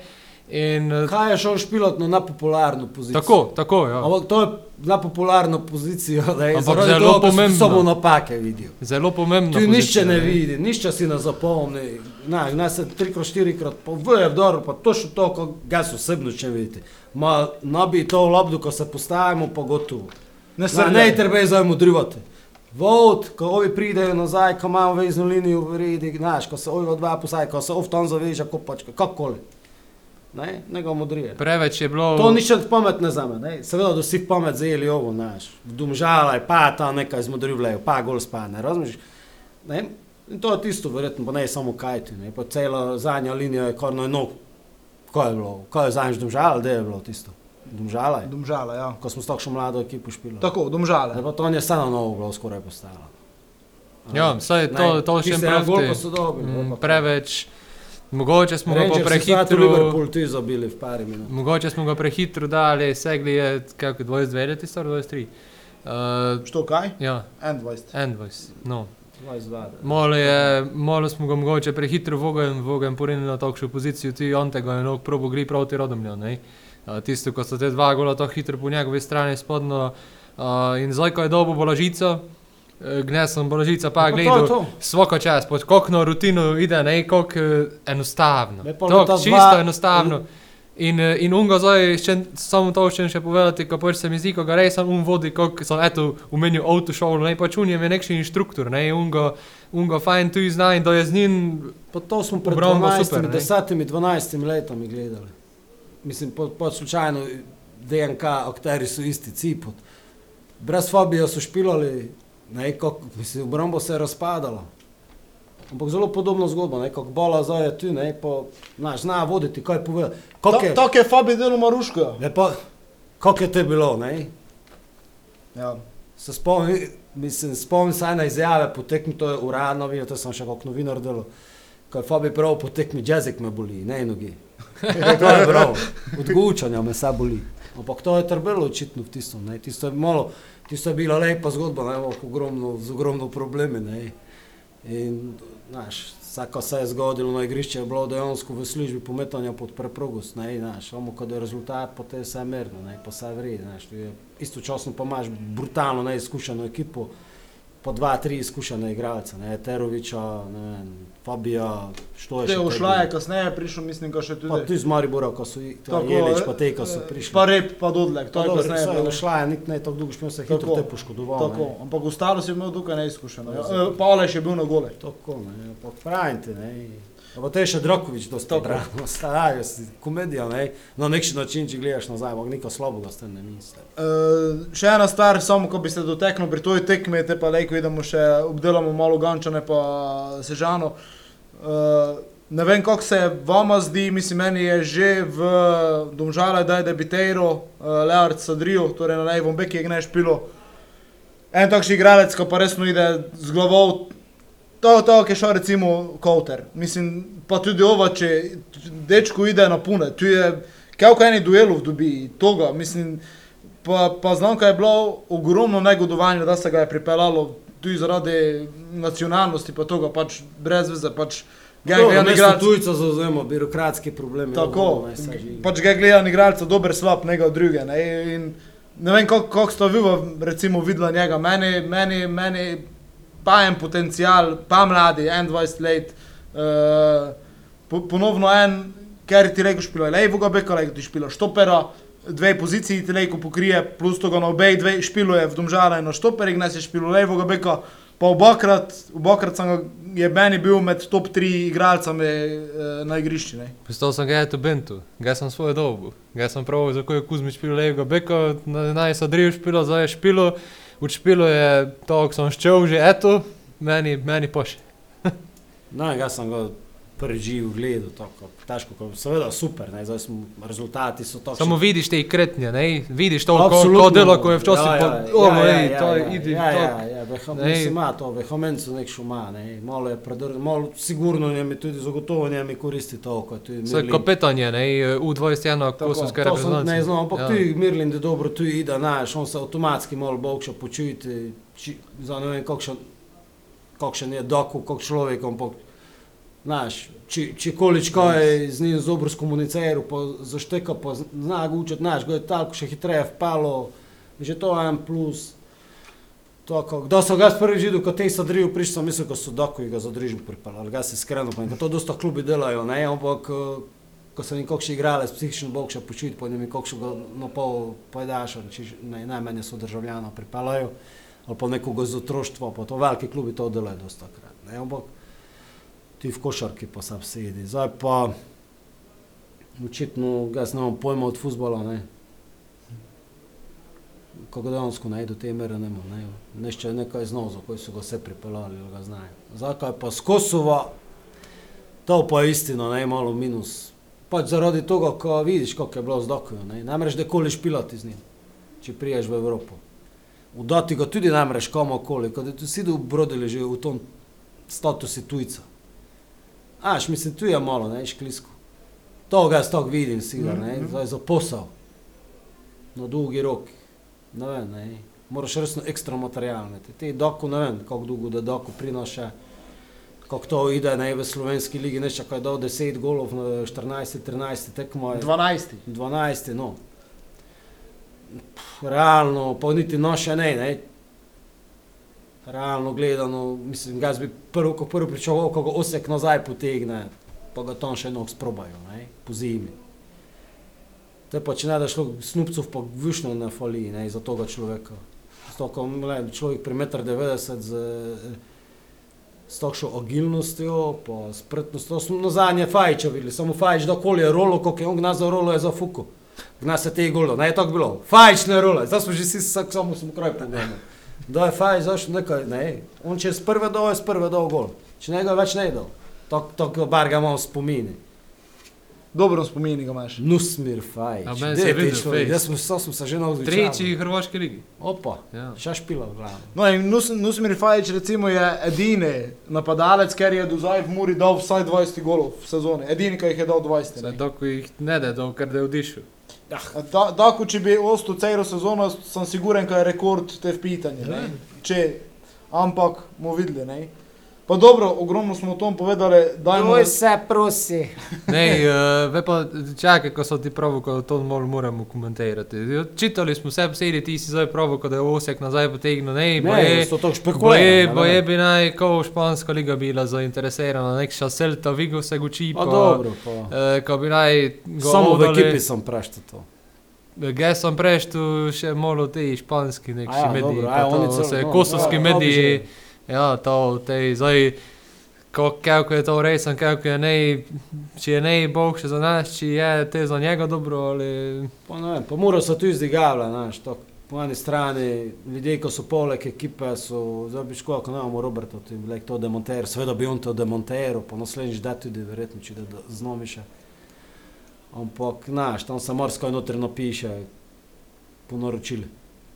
In, eh, Kaj je šel špilot na nepopularno pozicijo? tako, tako, ja. Ampak to je na popularno pozicijo, da je zaradi zelo pomembno. Samo napake vidijo. Zelo pomembno. Tu nišče ne vidi, nišče si ne zapomni. Na, na se trikrat, štirikrat, pa v je dobro, pa točno to, kot jaz osebno če vidite. Ma nabi to lobdo, ko se postavimo, pa gotovo. Ne Ne, se ne treba je zdaj modrivati. Vod, ko ovi pridejo nazaj, ko imamo vezno linijo v redi, znaš, ko se ovi odvaja posaj, ko se ov tam zaveže, kopačka, kakkoli. Ne, ne ga modrije. Preveč je bilo. To nič pamet ne zame, ne? seveda, da si pamet zajeli ovo, znaš, domžalaj, pa ta nekaj zmodrivljajo, pa gol spane, razumeš? Ne? In to je tisto, verjetno, pa ne samo kajti, ne? pa cela zadnja linija je kar no, kaj je bilo, kaj je zadnjič domžal, da je bilo tisto, domžalaj, Domžala, ja. ko smo s takšno mlado ekipo špili. Tako, domžale. Ne, pa to je vseeno novo bilo skoraj postalo. Ja, saj to, to še pravi. Gol pa Mogoče smo ga Rangers sad prehitro. Liverpool tu zabili v pari minut. Mogoče smo ga prehitro dali, segli je, kako 22 leti, star 23. Uh, Što kaj? ja, 21. 21. No. 22. Malo, je, malo smo ga mogoče prehitro vogen, vogen porinili na takšno pozicijo, ti on tega je nog probo gri proti Rodomlju. ne. A, Tisto, ko so te dva gola tako hitro po njegovi strani spodno. Uh, in zdaj, ko je dobo bolažico, eh, gnesem bolažica, pa Pa to je gledal to. svako čas, pod kokno rutino ide, ne, kako eh, enostavno. Tako leta čisto dva- enostavno. In, eh, in unga zdaj, še, samo to še še povedati, ko pač se mi zdi, ko ga res um vodi, kot sem eto umenil avtošolo, ne pač un je nekši inštruktor, ne, unga, unga fajn tu zna in da je z njim, Pa to smo pred Obrambo 12, super, ne? 10, 12 letami gledali. Mislim, po, po slučajno DNK, akteri so isti cipot. Brez Fabija so špilali, ne, kako, mislim, obrambo se je razpadalo. Ampak zelo podobna zgodba, ne, kako bola zdaj je tu, ne, pa, znaš, zna voditi, kaj pove. Kako je, Tako je Fabi delo Maruško. ne, pa, kako je to bilo, ne? Ja. Se spomnim, mislim, spomnim se ene izjave po tekmi, to je uradno, vidim, to sem še kot novinar delal. Ko je Fabi prav po tekmi, jezik me boli, ne nogi. to je prav, od gučanja me sa boli. Ampak to je trbelo očitno v tistem, ne, tisto je malo, tisto je bila lepa zgodba, ne, ogromno, z ogromno problemi, ne. In, znaš, vsako se je zgodilo na igrišče, je bilo dejansko v službi pometanja pod preprogost, ne, znaš, samo kad je rezultat, pa te je merno, ne, pa vse vri, znaš, istočasno pa imaš brutalno neizkušeno ekipo, po dva, tri izkušene igralce, ne, Teroviča, ne vem, Fabija, što je Te še ušla bilo? je kasneje, prišel mislim, da še tudi. Pa tudi iz Maribora, ko so i- ta Tako, Jelič, eh, pa te, ko so prišli. Pa rep, pa dodlek, to Pa je dobro, kasneje. bilo. Ušla je, nik ne tako dolgo špil, se je hitro Tako, te poškodoval. Tako, ne. ampak ostalo si imel tukaj neizkušeno. Ja. Ja. E, Pa Aleš je bil na gole. Tako, ne, pa pravim ti, ne. Pa to je še Drokovič dosta Tako. brano, starajo si, komedija, ne. Na nekši način, če gledaš nazaj, ampak niko slabega s tem ne misli. Uh, še ena stvar, samo ko bi se doteknil pri toj tekmi, te pa lejko idemo še obdelamo malo Gančane pa Sežano. Uh, Ne vem, kako se vama zdi, mislim, meni je že v Domžale, da je debiteiro, uh, Leard Sadrijo, torej na levom beki je gneš pilo. En takšen igralec, ko pa resno ide z glavo, to je to, ki šel recimo Kouter. Mislim, pa tudi ova, če dečko ide na pune, tu je, kako eni duelov dobi, toga, mislim, pa, pa znam, kaj je bilo ogromno negodovanja, da se ga je pripeljalo tudi zaradi nacionalnosti, pa toga pač brez veze, pač ga je Dobro, gledan mesto igralec. tujca zauzemo birokratski problemi. Tako, ne, pač ga gledan igralca, dober, slab, nekaj od druge. Ne, in ne vem, kako kak ste vi recimo videla njega, meni, meni, meni pa en potencial, pa mladi, 21 let, uh, po, ponovno en, ker ti reko špilo, levoga beka, lejko ti špilo štopera, dve poziciji ti lejko pokrije, plus toga na obej dve špiluje v domžala in na štoperi, gnes je špilo levoga beka, pa obakrat, obakrat sem ga, je meni bil med top 3 igralcami uh, na igrišču. ne. Postal sem ga tu Bentu, ga sem svojo dobu. Ga sem prav, za koje Kuzmič špilo levega beka, na- naj se driv špilo, zdaj je špilo. V špilo je to, ko sem ščel že eto, meni, meni poši. No, jaz sem ga prvi živ gledal, tako težko, ko- seveda super, ne, zdaj smo, rezultati so tako. Samo vidiš te kretnje, ne? vidiš to, ko, Absolutno. ko delo, ko je včasih Ja, pa, ja, ja, ej, ja, to je, ja, idi, ja, to. Ja, ja, veha, Nej. mislim, ima to, vehemenco nek šuma, ne, malo je predrl, malo sigurno njemi tudi zagotovo njemi koristi to, ko tu je Vse Mirlin. kapetan je, ne, U21 kosovske To sem, ne reprezentance. znam, ampak Ja. ja. tu je Mirlin, da dobro tu ide, znaš, on se avtomatski malo bokša počujete, či, za ne vem, kakšen, kakšen je doku, kak človek, ampak, znaš, či, či količko je z njim dobro skomuniciral, pa zašteka, pa zna ga učiti, znaš, ga je tako še hitreje vpalo, že to je en plus. Tako, kdo so ga prvi videl, ko te sadrijo, prišel sem mislil, ko so doko in ga za družbo pripeljali, ga se iskreno ker to dosta klubi delajo, ne, ampak eh, ko sem nekako še igralec, psihično bog še počuti, pa ne mi kako ga na pol pojedaš, naj, najmanj so državljano pripeljajo, ali pa nekoga z otroštva, pa to veliki klubi to delajo dosta krat, ne, ampak ti v košarki pa sam sedi, zdaj pa očitno, jaz nemam pojma od futbola, kako dejansko ne do te mere ne more, ne, nešče nekaj znal, za koji so ga vse pripeljali, ali ga znajo. Zakaj pa z Kosova, to pa je istina, ne, malo minus. Pač zaradi tega, ko vidiš, kako je bilo z Dokojo, ne, ne moreš dekoli špilati z njim, če priješ v Evropo. Udati ga tudi ne moreš komokoli, kad tu si brodili že v tom statusu tujca. Aš, mislim, tu je malo, ne, šklisko. To ga jaz tako vidim, sigar, ne, zdaj za posel. Na dolgi rok. Ne vem, ne. Moraš resno ekstra material imeti. Ti doku, ne vem, kako dolgo da doku prinaša, kako to ide, ne, v slovenski ligi, ne, čakaj, dal 10 golov na 14, 13 tekmo. je- 12. 12, no. Pff, Realno, pa niti noše ne, ne. Realno gledano, mislim, ga bi prvo, ko prvo pričakoval, ko ga osek nazaj potegne, pa ga tam še nog sprobajo, ne, po zimi. To je pa, če ne da šlo snupcov, pa višno ne fali, ne, za toga človeka. Zato, ko le, človek pri 1,90 m z s takšno agilnostjo, pa spretnostjo. Na zadnje Fajča videli, samo Fajč, da koli je rolo, koliko je on gna za rolo, je za fuku. Gna se te golo, ne je tako bilo. Fajč ne rolo, zdaj smo že vsi samo smo kraj pogledali. Da je Fajč, zašto nekaj, ne. On če je z prve dol, je z prve dol gol. Če njega več ne dol. Tako, tako bar ga imamo v spomini. Dobro spomini ga imaš. Nusmir Fajč. A meni se je fejst. Jaz smo, so smo se že naučili. Tretji hrvaški ligi. Opa, Ja. še špila v glavu. No, in Nus, Nusmir Fajič recimo je edini napadalec, ker je do zdaj v Muri dal vsaj 20 golov v sezoni. Edini, ki jih je dal 20. Zdaj, ne. dok jih ne da, ker da je odišel. Ta- Tako, če bi ostal celo sezono, sem siguren, da je rekord te vpitanje. ne. Če, ampak bomo videli. Ne. Pa dobro, ogromno smo o tom povedali, dajmo. se prosi. Ne, uh, ve pa čakaj, ko so ti pravi, ko to mol moramo komentirati. Čitali smo vse posedi, ti si zdaj pravi, ko da je Osek nazaj potegnil, ne, bo Ne, je, so je, špekulirali. bo je bi naj, ko španska liga bila zainteresirana, nek šaselta, Vigo se guči, Pa pa, dobro, pa. uh, ko bi naj Samo v ekipi sem prešto to. Jaz sem preštu še malo te španski neki A ja, mediji, dobro, pa a ja, to oni celo- se no, kosovski ja, to bi mediji, že. Ja, to, te, zdaj, ko- kako je to resen, kako je nej, če je nej bog še za nas, če je te za njega dobro ali... Pa ne vem, pa mora se tu izdigavlja, znaš, to po eni strani ljudje, ki so poleg ekipe, so zdaj bi škoda, ko imamo Roberta, ti bi to demonter, seveda bi on to demonteral, pa naslednjič da tudi verjetno, če da da znovi še. Ampak, znaš, tam se morsko noter napiše, po naročili.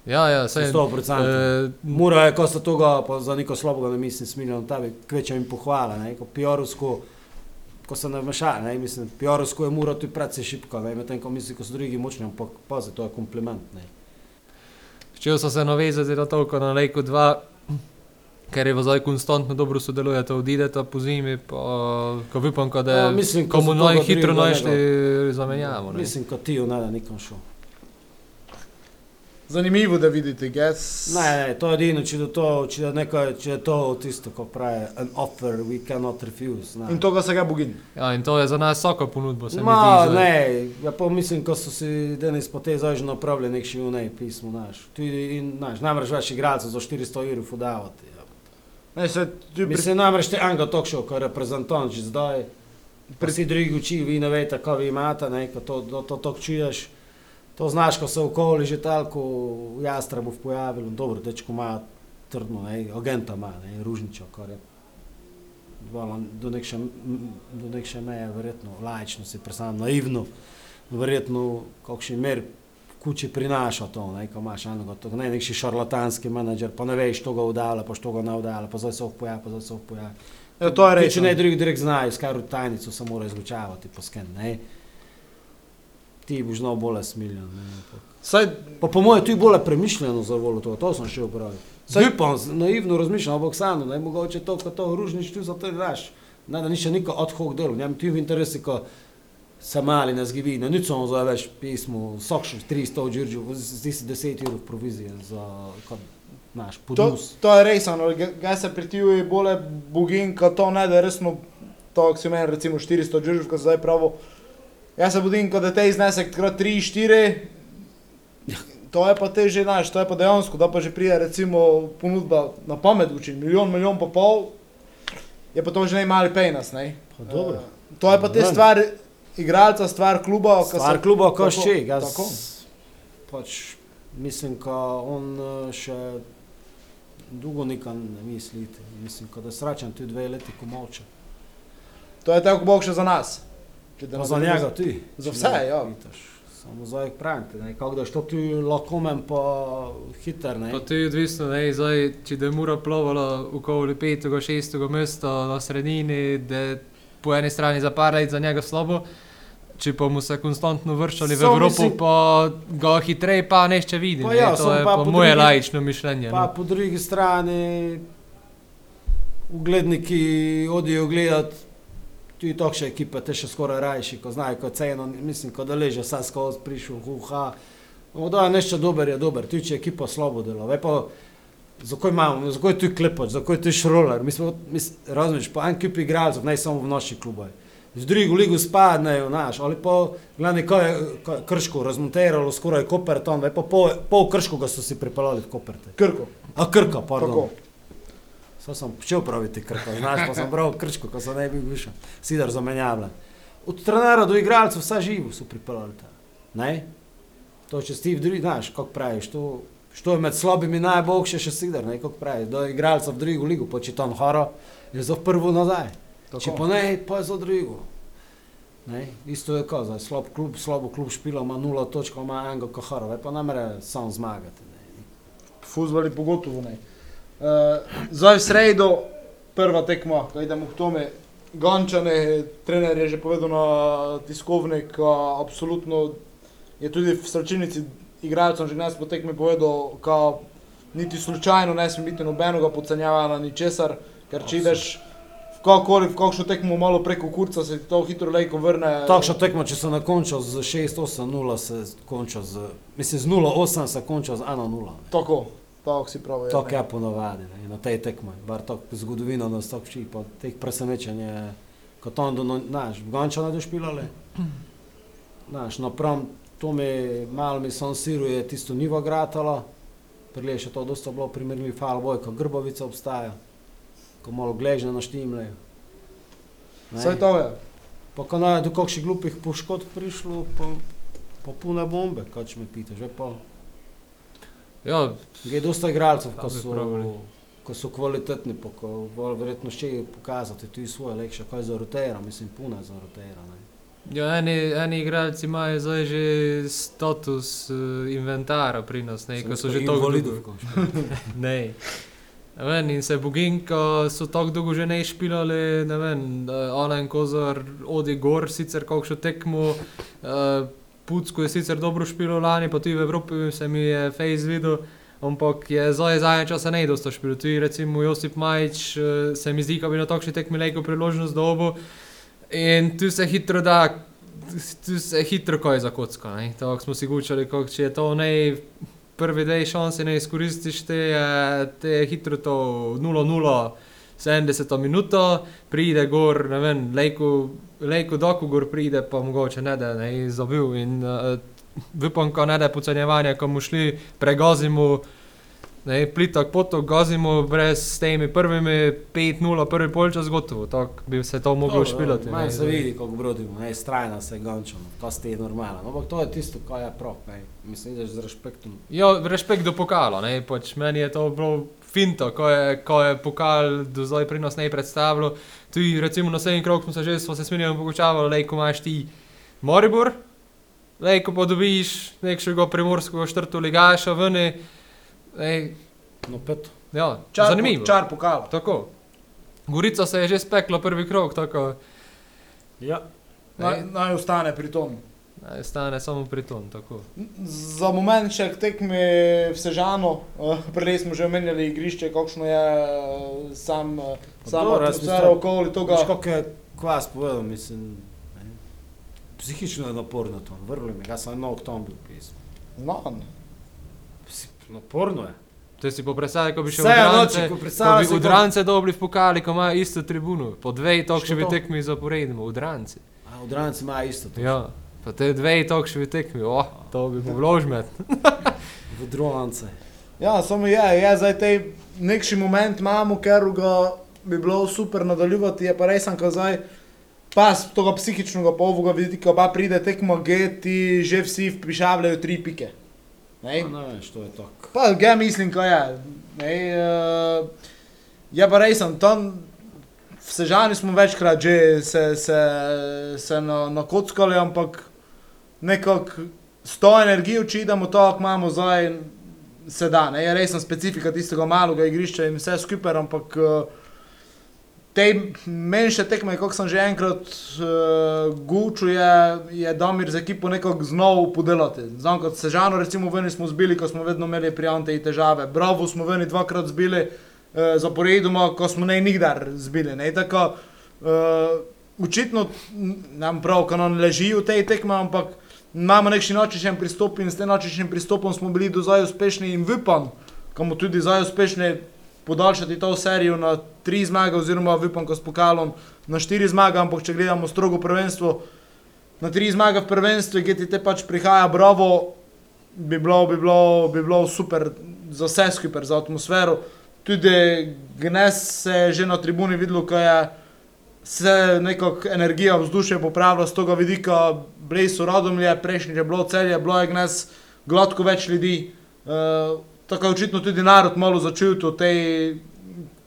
Ja, ja, saj, 100%. eh, Mura je, ko so toga, pa za neko slabega ne mislim, smiljen, ta bi kvečem jim pohvala, ne, ko Piorovsko, ko se ne vmeša, ne, mislim, Piorovsko je Mura tudi predvsej šipko, ne, medtem ko misli, ko so drugi močni, ampak pazi, to je kompliment, ne. Če so se navezati na toliko na Lejku 2, ker je zdaj konstantno dobro sodelujete, odidete po zimi, pa ko upam, da Ja, je mislim, ko ko so bomo toga naj hitro našli zamenjavo. Mislim, ko ti ne da nikom šel. Zanimivo, da vidite, ges. Ne, ne, to je edino, če je to, če je neko, če je to tisto, ko pravi, an offer we cannot refuse. Ne. In to, ga se ga bogin. Ja, in to je za nas vsako ponudbo, se mi Ma, zdi. ne, ja pa mislim, ko so si danes po tej zožni napravili nek še unej pismo, znaš. Tudi, in, znaš, namreč več igralcev za 400 evrov fudavati. Ja. Ne, se, tu pri, Mislim, namreč te Anga Tokšov, ko je reprezentant že zdaj, pri vsi drugi uči, vi ne veste, kako vi imate, ne, ko to, to, to, to čuješ. To znaš, ko se okoli že talko v Jastrebu pojavilo, dobro, dečko ima trdno, ne, agenta ima, ne, Ružničo, kar je Hvala, do nekše, do nekše meje, verjetno, laično si predstavljam, naivno, verjetno, kakšen mer v kući prinaša to, ne, ko imaš enega, to, ne, nekši šarlatanski menedžer, pa ne veš, što ga udala, pa što ga ne udala, pa zdaj se opoja, pa zdaj se opoja. ja, to je rečeno. ne drugi direkt znajo, skar tajnico se mora izlučavati po sken, ne. Ti boš znal bolj smiljen, Saj, Pa po mojem, tu je bolj premišljeno za volo to, to sem še upravil. Saj- pa naivno razmišljam, ampak samo, ne, mogoče to, ko to ružnič tu za to daš. Ne, da ni še niko ad hoc delo, njam ti v interesi, ko se mali ne zgibi, ne, nič samo za več pismo, sokš 300 džirđu, zdi se 10 evrov provizije za, kot, naš, to, podnus. to je res, no, ga- se pritijuje bolje bogin, kot to ne, da je resno, to, ko si meni recimo 400 džuržov, ko se zdaj pravo. Jaz se budim, ko da te iznesek krat 3, 4, to je pa te že, znaš, to je pa dejansko, da pa že prije recimo ponudba na pamet učin, milijon, milijon pa pol, je pa to že ne mali penas, ne. Pa dobro. Eh, to je pa te Ne. stvar igralca, stvar kluba, ko Stvar se- kluba, ko še, jaz tako. pač mislim, ko on eh, še dolgo nikam ne mislite. Mislim, ko da sračam tudi dve leti, ko moče. To je tako bog še za nas. Pa za njega ti. Za vse, ja. pitaš. Samo jih pravite, ne, kako da što ti lahko men pa hiter, ne. To ti je odvisno, ne, zdaj, če da je mura plovala okoli petega, šestega mesta na sredini, da je po eni strani za par let za njega slabo, če pa mu se konstantno vršali v Evropo, mislim- pa ga hitreje pa nešče vidi. Pa ne, ja, to je pa pa po moje drugi- lajično mišljenje. Pa no. po drugi strani ugledniki odijo gledat tudi takšne ekipe, te še skoraj rajši, ko znajo, ko ceno, mislim, ko da leže vsa skozi, prišel, huha. No, da je nešto dober, je dober, tudi če je ekipa slabo dela. Ve pa, zakaj imamo, zakaj je tu klepač, zakaj je tu šroler, mi smo, mis, razumeš, pa en kup igralcev, ne samo v naši klubu. Z drugo ligo spadnejo, naš, ali pa, gledaj, ko je ko je Krško razmonteralo skoraj Koper tam, ve pa pol, pol Krško ga so si pripeljali v Koperte. Krko. A Krka, pardon. Tako. Sad sem počel praviti Krka, znaš, pa sem bral Krčko, ko sem ne bi višel, sidar zamenjavljen. Od trenera do igralcev vse živo so pripeljali ta. Ne? To če ti v drugi, znaš, kako praviš, to, što je med slabimi najboljše še sidar, ne, kako praviš, do igralca v drugo ligo, pa če tam horo, je za prvo nazaj. Če pa ne, pa je za drugo. Ne? Isto je zdaj slab klub, slabo klub špila, ima nula točka, ima enega kahara, ve pa ne more sam zmagati. Fuzbali pogotovo ne. Uh, zdaj v sredo, prva tekma, ko idemo k tome. Gončane, trener je že povedal na tiskovnik, uh, absolutno je tudi v srčinici igralcem že nas po tekmi povedal, da niti slučajno ne sme biti nobenega podcenjavanja na ničesar, ker če ideš v kakokoli, v kakšno tekmo malo preko kurca, se ti to hitro lejko vrne. Takšna tekma, če se ne konča z 6-8-0, se konča z, mislim, z 0-8 se konča z 1-0. ne. Tako, tako si pravi. ja, ne. je ponovadi, ne, na tej tekmi, bar tako zgodovina nas tako vči, pa teh presenečenj je, kot on, do, naš, Ganča ne došpilali. Naš, napram, to mi malo mi son siru je tisto nivo gratalo, prije še to dosta bilo primerljiv fal boj, ko Grbovica obstaja, ko malo gležne naštimljajo. Saj to je. Pa ko naj do kakšnih glupih poškodb prišlo, pa, pa pune bombe, kaj če me pitaš, že pa. Ja, Je dosta igralcev, ko so, probali. ko so kvalitetni, pa ko bolj verjetno še pokazati tudi svoje lekše, kaj za rotera, mislim, puno je za rotera. Ne. ja eni, eni igralci imajo zdaj že status uh, inventara pri nas, ne, ko so že tako dolgo. Ne. Vem, in se Boginko so tako dolgo že ne špilali, ne vem, Alen Kozar odi gor, sicer kakšno tekmo, uh, Pucko je sicer dobro špilo lani, pa tudi v Evropi se mi je Face videl, ampak je zdaj zadnje čase ne dosto špilo. Tudi recimo Josip Majič uh, se mi zdi, da bi na takšni tekmi lejko priložnost dobo in tu se hitro da, tu se hitro kaj za kocko, ne. Tako smo si gučali, kako če je to ne prvi dej šanse ne izkoristiš, te te hitro to 0-0, 70 minuto, pride gor, ne vem, lejko, lejko doko gor pride, pa mogoče ne da, ne, zabil in uh, upam, ko ne da pocenjevanja, ko mu šli, pregazimo, ne, plitok, potok, gazimo brez temi prvimi 5-0, prvi polčas gotovo, tako bi se to moglo špilati. Ne, se vidi, kako brodimo, ne, strajna se gončamo, to ste normalno. Ampak to je tisto, kar je prav, ne. mislim, da z respektom. Ja, respekt do pokala, ne, pač meni je to bilo finto, ko je, ko je pokal do zdaj pri nas ne predstavljal. Tudi recimo na naslednji krok smo se že, smo se smiljeno pogočavali, lej, ko imaš ti Moribor, lej, ko pa dobiš nekšega primorskega štrtu ligaša lej, No, pet. ja, Čar, zanimivo. Čar pokala. Tako. Gorica se je že spekla prvi krok, tako Ja, Naj, naj ostane pri tom. Ne, stane samo pri tom, tako. Za moment še k tekmi v Sežano, uh, prej smo že omenjali igrišče, kakšno je uh, sam, dobro, jaz atmosfera okoli toga. Veš, kako je kvas povedal, mislim, ne. psihično je naporno to, vrli mi, jaz sem na oktom bil pismo. No, Naporno je. To si po predstavljanju, ko bi še v noči, bi v Drance dobili v pokali, ko imajo isto tribuno, po dveh Što tokševi to? tekmi zaporedimo, v Dranci. A v Dranci ima isto to. Ja, pa te dve tokševi tekmi, oh, to bi bilo vložmet. V Drance. Ja, samo je, je zdaj tej nekši moment imamo, ker ga bi bilo super nadaljevati, je pa res, ko zdaj pas tega psihičnega povoga vidika, pa pride tekmo G, ti že vsi pišavljajo tri pike. Ne? Ne vem, što je tako. Pa ga mislim, ko je. Ne, uh, je pa res, tam v Sežani smo večkrat že se, se, se na, nakockali, ampak nekako s to energijo, če idemo to, kar imamo zdaj, se da. Ne, je res specifika tistega malega igrišča in vse skupaj, ampak uh, te menše tekme, kot sem že enkrat uh, gučil, je, je Damir z ekipo nekako znov podelati. Znam, kot Sežano, recimo, veni smo zbili, ko smo vedno imeli prijante in težave. Bravo smo veni dvakrat zbili uh, zaporedoma, ko smo ne nikdar zbili. Uh, očitno n- nam prav, ko nam ležijo te tekme, ampak imamo neki nočičen pristop in s tem nočičnim pristopom smo bili do zdaj uspešni in upam, ko bomo tudi zdaj uspešni podaljšati to serijo na tri zmage, oziroma upam, ko s pokalom na štiri zmage, ampak če gledamo strogo prvenstvo, na tri zmage v prvenstvu, ki ti te pač prihaja, bravo, bi bilo, bi bilo, bi bilo super za vse skupaj, za atmosfero. Tudi Gnes se je že na tribuni videl, ko je se nekako energija vzdušja popravila z tega vidika, bili so radomlje, prejšnji je bilo celje, bilo je Gnes, gladko več ljudi. Uh, tako je očitno tudi narod malo začutil tej,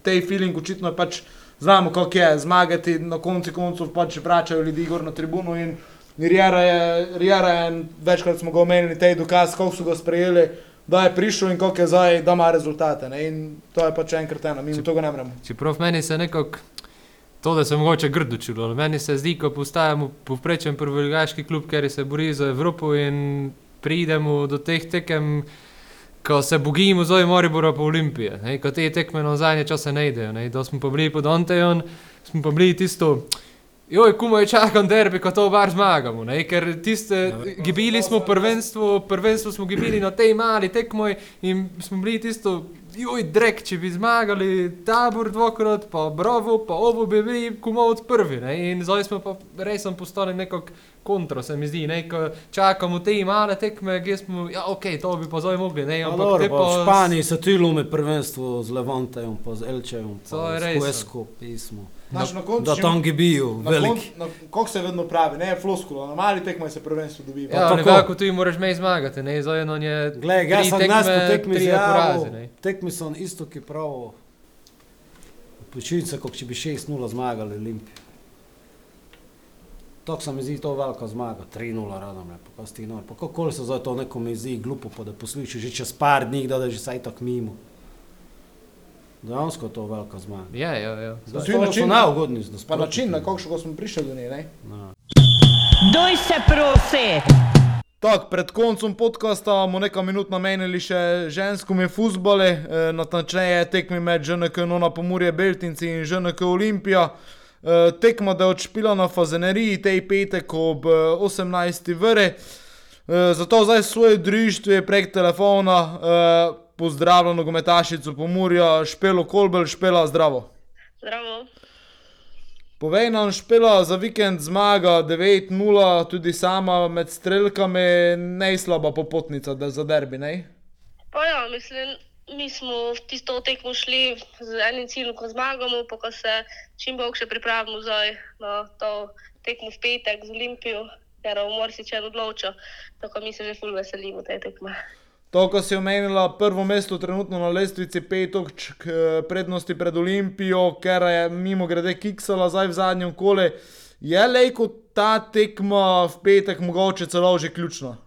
tej feeling, očitno je pač znamo, kako je zmagati, na koncu koncev pač vračajo ljudi gor na tribuno in Rijera je, Rijera je, večkrat smo ga omenili, tej dokaz, kako so ga sprejeli, da je prišel in koliko je zdaj, da ima rezultate. Ne? In to je pač enkrat eno, mi tega ne moremo. Čeprav meni se nekako, to da se mogoče grdo čulo, meni se zdi, ko postajamo povprečen prvoligaški klub, ker se bori za Evropo in pridemo do teh tekem, ko se bogimo zdaj Moribora pa Olimpije, ne, ko te tekme na zadnje čase ne idejo, ne, da smo pa bili pod Antejon, smo pa bili tisto, joj, komaj čakam derbi, ko to bar zmagamo, ne, ker tiste, gibili smo prvenstvo, prvenstvo smo gibili na tej mali tekmoj in smo bili tisto, joj, drek, če bi zmagali tabor dvakrat, pa bravo, pa ovo bi bili od prvi, ne, in zdaj smo pa res postali nekako kontro, se mi zdi, ne, ko čakamo te male tekme, kje smo, ja, ok, to bi pa zdaj mogli, ne, ampak dobro, te pa v Španiji se tu lume prvenstvo z Levantejem, pa z Elčejem, pa z ja. Huesco pismo. Znaš, na koncu, Da tam gibijo, na veliki. na- Kako se vedno pravi, ne floskula, na mali tekmaj se prvenstvo dobi. Ja, tako. nekako tu moraš me zmagati, ne, za eno je Glej, jaz sem danes po tekmi ne. tekmi so isto, ki pravijo, počitnice, kot če bi 6-0 zmagali Olimpij. Tako se mi zdi to velika zmaga, 3-0 radom, ne, pa kaj si ti nor. Pa kako se za to nekomu zdi glupo, pa da poslušaš že čez par dni, da da že saj tako mimo. Dejansko je to velika zmaga. Ja, ja, ja. Zdaj, To je način- so neugodni z Pa način, na kakšno smo prišli do nje. Ne? No. Doj se prosi. Tak, pred koncem podcasta bomo nekaj minut namenili še ženskome futbole, eh, natančneje tekmi med ŽNK Nona Pomurje Beltinci in ŽNK Olimpija. Eh, tekma, da je odšpila na Fazeneriji, tej petek ob eh, 18. vere. Eh, zato zdaj svoje društvo prek telefona eh, pozdravljam nogometašico Pomurja, Špelo Kolbel, Špela zdravo. Zdravo. Povej nam, špela za vikend zmaga 9-0, tudi sama med strelkami, najslaba popotnica da za derbi, ne? Pa ja, mislim, mi smo v tisto tekmo šli z enim ciljem, ko zmagamo, pa ko se čim bolj še pripravimo zdaj na to tekmo v petek z Olimpijo, ker umor si če odloča, tako mi se že ful veselimo te tekme. To, ko si omenila prvo mesto trenutno na lestvici, pet točk eh, prednosti pred Olimpijo, ker je mimo grede kiksala zdaj v zadnjem kole. Je lejko ta tekma v petek mogoče celo že ključna?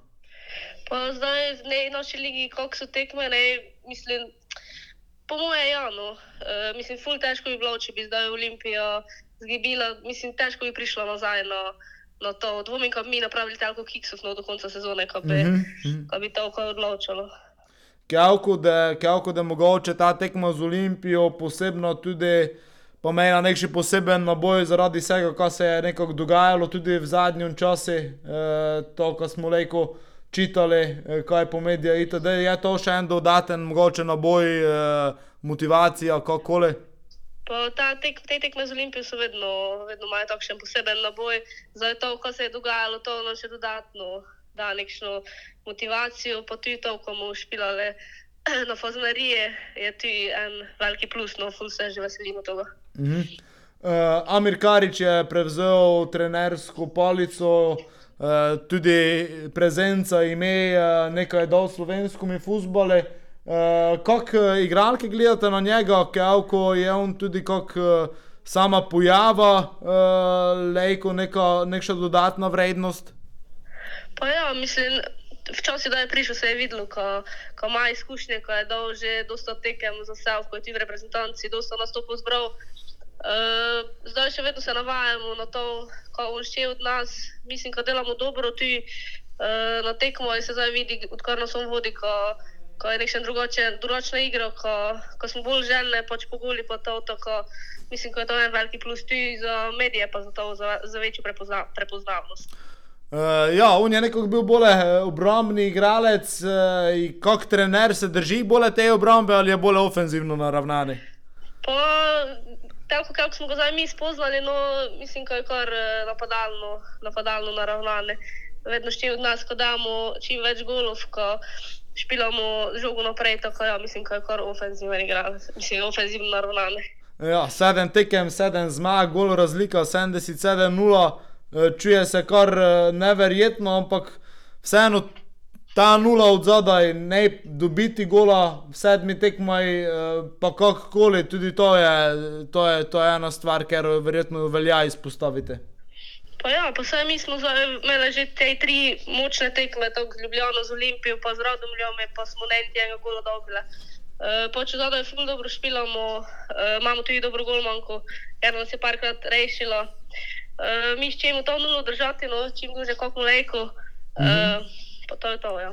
Pa zdaj v nej naši ligi, kako so tekme, ne, mislim, po moje ja, no. E, mislim, ful težko bi bilo, če bi zdaj Olimpija zgibila, mislim, težko bi prišla nazaj na, na to. Dvomim, da bi mi napravili toliko kiksov no, do konca sezone, ko bi, mm -hmm. ko bi to odločilo. Kjavko, da, kjavko, da mogoče ta tekma z Olimpijo posebno tudi pomeni nek še poseben naboj zaradi vsega, kar se je nekako dogajalo tudi v zadnjem času, eh, to, kar smo lejko čitali, eh, kaj po medijih itd. Je to še en dodaten mogoče naboj, eh, motivacija, kakole. Pa ta tek, te tekme z Olimpijo so vedno, vedno imajo takšen poseben naboj. Zdaj to, kar se je dogajalo, to nam še dodatno da nekšno motivacijo, pa tudi to, ko bomo špilali na Faznerije, je tudi en veliki plus, no, ful se že veselimo tega. Uh, Amir Karič je prevzel trenersko palico, uh, tudi prezenca ime, uh, nekaj je dal slovenskimi futbole. Uh, kako uh, igralke gledate na njega, kako je on tudi kot uh, sama pojava, uh, lejko neka, neka dodatna vrednost? Pa ja, mislim, včasih, je prišel, se je videlo, ko, ko ima izkušnje, ko je dal že dosta tekem za sebe, ko je tudi v reprezentanci, dosta nastopov zbral. Uh, zdaj še vedno se navajamo na to, ko on še od nas, mislim, da delamo dobro, tudi uh, na tekmo in se zdaj vidi, odkar nas on vodi, ko, ko je nekšen drugačen, drugačna igra, ko, ko smo bolj željni, pač pogoli pa to, tako, mislim, da je to en veliki plus tudi za medije, pa za to, za, za večjo prepozna, prepoznavnost. Uh, ja, on je nekako bil bolj eh, obrambni igralec, uh, in kot trener se drži bolj te obrambe ali je bolj ofenzivno naravnan. Pa, tako kako smo ga zdaj mi spoznali, no, mislim, da je kar eh, napadalno, napadalno naravnane. Vedno še od nas, ko damo čim več golov, ko špilamo žogo naprej, tako ja, mislim, da je kar ofenziven igralec, mislim, ofenzivno naravnane. Ja, sedem tekem, sedem zmag, gol razlika 77-0, eh, čuje se kar eh, neverjetno, ampak vseeno ta nula od zadaj, ne dobiti gola sedmi tekmaj, eh, pa kakorkoli, tudi to je, to, je, to je ena stvar, ker verjetno velja izpostaviti. Pa ja, pa saj mi smo imeli že te tri močne tekme, tako z Ljubljano, z Olimpijo, pa z Radomljom, pa smo ne enega gola dobili. Uh, Poče zadaj ful dobro špilamo, uh, imamo tudi dobro golmanko, ker nas je parkrat rešila. Uh, mi ščemo to nulo držati, no, čim duže kako mleko. Uh, pa to je to, ja.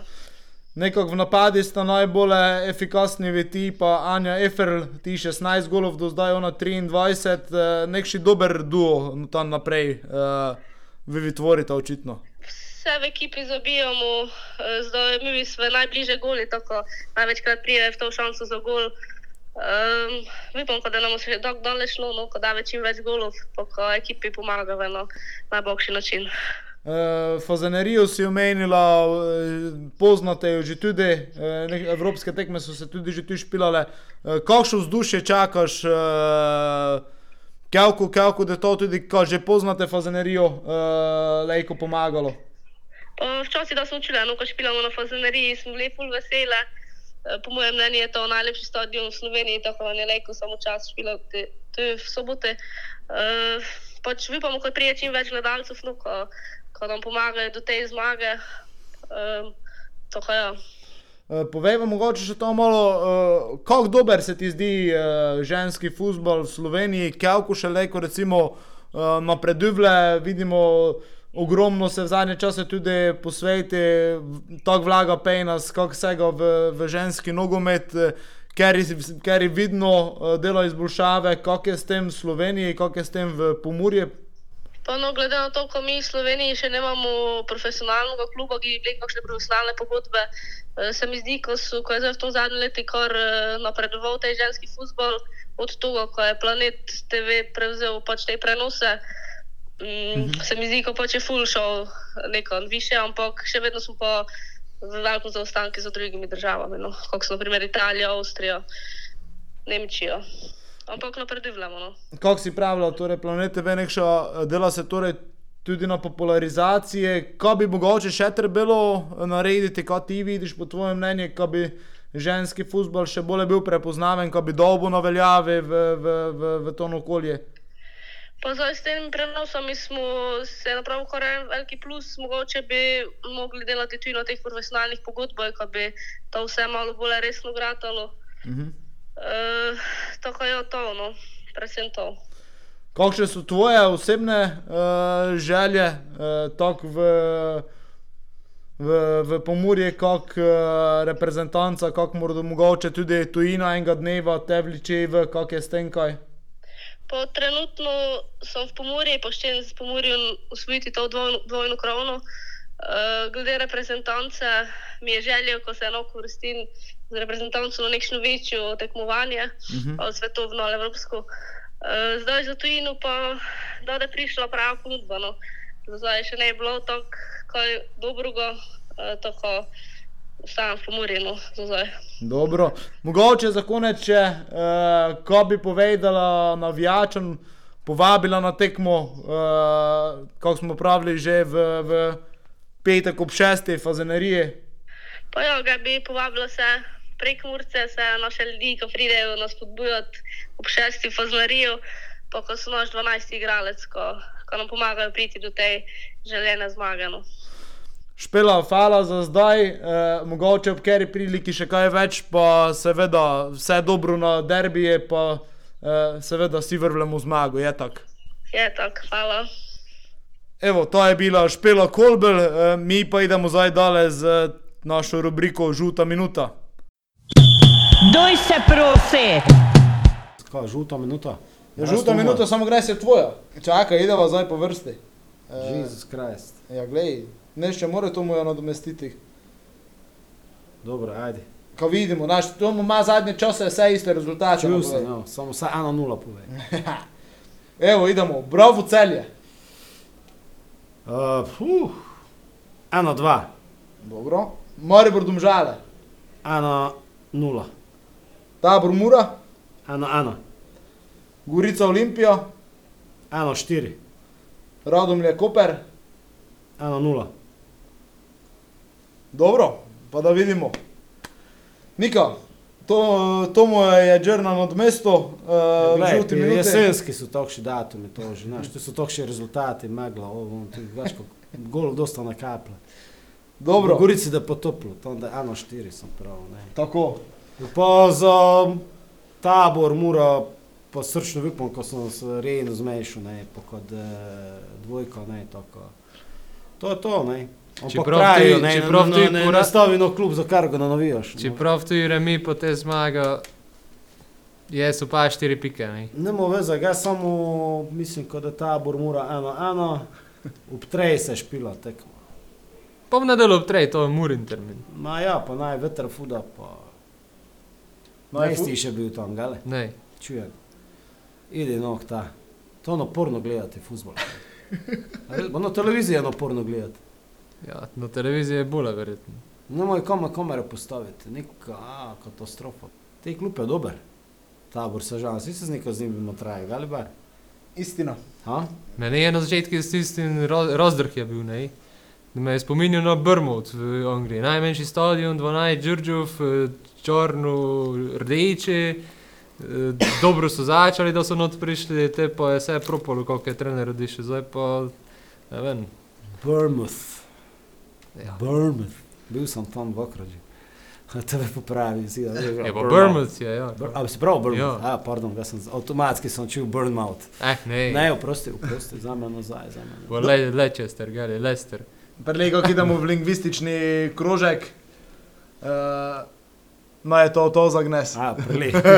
Nekako v napadi sta najbolj efikasni veti, pa Anja Eferl, ti 16 golov do zdaj, ona 23, eh, nekši dober duo no, tam naprej, eh, vi vi tvorite očitno. Vse v ekipi zabijamo, eh, zdaj mi smo najbližje goli, tako največkrat pride v to šanso za gol. Um, Upam, pa, da nam še tako daleč šlo, no, da več in več golov, pa ekipi pomaga v na najboljši način. Uh, Fazenerijo si omenila, uh, poznate jo že tudi, uh, evropske tekme so se tudi že tu špilale. Uh, kakšno vzdušje čakaš, uh, Kelku, kelku, da to tudi, ko že poznate fazenerijo, uh, lejko pomagalo. Pa včasih, da smo učili, no, ko špilamo na fazeneriji, smo bili ful vesele. Eh, Po mojem mnenju je to najlepši stadion v Sloveniji, tako da je lejko samo čas špila te, te v sobote. Uh, pač upamo, ko prije čim več gledalcev, no, ko, ko nam pomagajo do te zmage. Uh, tako ja. Uh, povej vam mogoče še to malo, uh, kako dober se ti zdi uh, ženski futbol v Sloveniji, kelku še lejko recimo uh, napreduje, vidimo, ogromno se v zadnje čase tudi po svetu, tako vlaga pejnas, kako vsega v, v ženski nogomet, eh, ker, je- ker je vidno delo izboljšave, kako je s tem v Sloveniji, kako je s tem v Pomurje. Pa no, glede na to, ko mi v Sloveniji še nemamo profesionalnega kluba, ki bi kakšne profesionalne pogodbe, eh, se mi zdi, ko, so, ko je zdaj v tom zadnjem letu kar eh, napredoval ta ženski futbol, od tega, ko je Planet TV prevzel pač te prenose. Mm, se mi zdi, ko pač je full šel nekam više, ampak še vedno smo pa v velikem zaostanku za drugimi državami, no, kot so naprimer Italija, Avstrija, Nemčija. Ampak napredujemo. No. Kako si pravila, torej planete Venekša eh, dela se torej tudi na popularizaciji, kaj bi mogoče še trebalo eh, narediti, kaj ti vidiš po tvojem mnenju, kaj bi ženski futbol še bolj bil prepoznaven, kaj bi dolgo naveljavi v, v, v, v to okolje. Pa zdaj s tem prenosom smo se napravili kar en veliki plus, mogoče bi mogli delati tudi na teh profesionalnih pogodbah, ko bi to vse malo bolj resno gratalo. Mhm. Uh, tako je to, no, predvsem to. Kakšne so tvoje osebne uh, želje, uh, tako v, v, v Pomurje, kot uh, reprezentanca, kako morda mogoče tudi tujina enega dneva te vliče v, kak je s tem kaj. Po trenutno sem v Pomorju, pošten s Pomorjem usvojiti to dvojno, dvojno krono. Uh, glede reprezentance, mi je želja, ko se enako vrstim z reprezentanco na nekšno večjo tekmovanje, uh -huh. ali svetovno ali evropsko. Uh, zdaj za tujino pa, da je prišla prava ponudba. No. Zdaj še ne je bilo tako kaj dobrega, uh, tako sam no, zdaj. Dobro, mogoče za konec, če uh, ko bi povedala navijačem, povabila na tekmo, uh, kako smo pravili že v, v petek ob šestih fazenerije. Pa ja, ga bi povabila se prek Murce, se naše ljudi, ki pridejo nas spodbujati ob šesti faznarijo, pa ko so naš 12 igralec, ko, ko nam pomagajo priti do te željene zmage. No. Špela, hvala za zdaj, eh, mogoče ob keri priliki še kaj več, pa seveda vse dobro na derbije, pa eh, seveda si vrvljamo zmago, je tako. Je tako, hvala. Evo, to je bila Špela Kolbel, eh, mi pa idemo zdaj dalje z našo rubriko Žuta minuta. Doj se prosi! Kaj, žuta minuta? Ja, žuta minuta, samo gre se tvoja. Čakaj, idemo zdaj po vrsti. Eh, Jezus Krist. Ja, glej, nešče mora to mojo nadomestiti. Dobro, ajde. Ko vidimo, naš, to mu ima zadnje čase vse iste rezultate. Čutil sem, povej. no, samo vsaj ena nula povej. Evo, idemo, bravo celje. Uh, uh, ena, dva, Dobro. Maribor domžale, ena, nula, tabor Mura, ena, ena, Gorica Olimpija, ena, štiri, Radomlje Koper. ena, nula. Dobro, pa da vidimo. Nika, to, to mu je Džerna nad mesto, uh, Glej, žuti ti minuti. Jesenski so takšni datumi, to že, znaš, to so takšni rezultati, megla, ovo, ti veš, kako gol dosta na kaple. V Dobro, Gorici da potoplo, tam da ena, štiri sem prav, ne. tako. Pa za tabor mora pa srčno upam, ko sem se rejno zmešal, ne, pa kot eh, dvojka, ne, tako. To je to, ne. Ampak Čeprav pravijo, ti- ne, čeprav ne, ti ne, ne, pora- nastavi no klub, za kar ga ne navijaš. no. Čeprav tu remi po te zmaga, je so pa štiri pike. Ne? Nemo veze, ga samo mislim, ko da tabor mora eno, eno, ob trej se špila tekmo. Pa v nedeljo ob trej, to je murin termin. Ma ja, pa naj veter fuda, pa... Naj Naj fu- si še bil tam, gale? Ne. Čujem. Idi no, ta. To je naporno gledati, fuzbol. Na televiziji je naporno gledati. Ja, na televiziji je bolje verjetno. Ne moj koma kamere postaviti, neka a, katastrofa. Te klub je dober. Tabor se žal, vsi se z neko z njim traje, gale bar. Istina. Ha? Meni je na začetku s tistim ro- rozdrh je bil, ne? Da me je spominjal na Brmot v Angliji. Najmanjši stadion, 12 Džurdžov, črno, rdeči. eh, Dobro so začeli, da so not prišli, te pa je vse propalo, kako je trener odišel. Zdaj pa, ne vem. Bournemouth. Ja. Bournemouth. Bil sem tam dvakrat že. Tebe popravi, si da Je pa Bournemouth, je, ja. Bur- A, si prav Bournemouth? Ja. Ja, pardon, jaz sem, avtomatski sem čul Bournemouth. Eh, ne. Ne, oprosti, oprosti, za me nazaj, za me Leicester, gledaj, Leicester. Prelego, ki idemo v lingvistični krožek. Uh, no, je to to za gnes. A,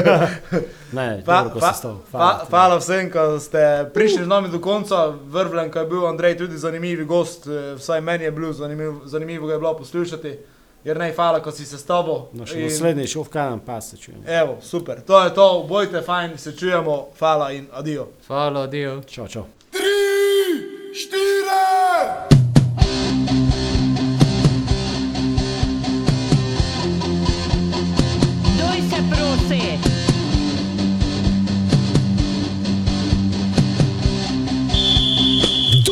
ne, Pa- dobro, pa- si stal. Pa, hvala vsem, ki ste prišli z nami do konca. Vrvljen, ko je bil Andrej tudi zanimiv gost, eh, vsaj meni je bilo zanimiv, zanimivo ga je bilo poslušati. Jer ne, hvala, ko si se s tabo. No, še In- naslednji šel v kanem pas, se čujem. Evo, super. To je to, bojte fajn, se čujemo. Hvala in adijo. Hvala, adijo. Čau, čau. Doj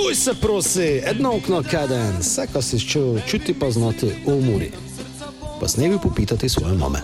Duj se prosi, edno okno kaden, vse, kar si čutil, čuti pa znati v umori. Pa s nebi popitati svoje mame.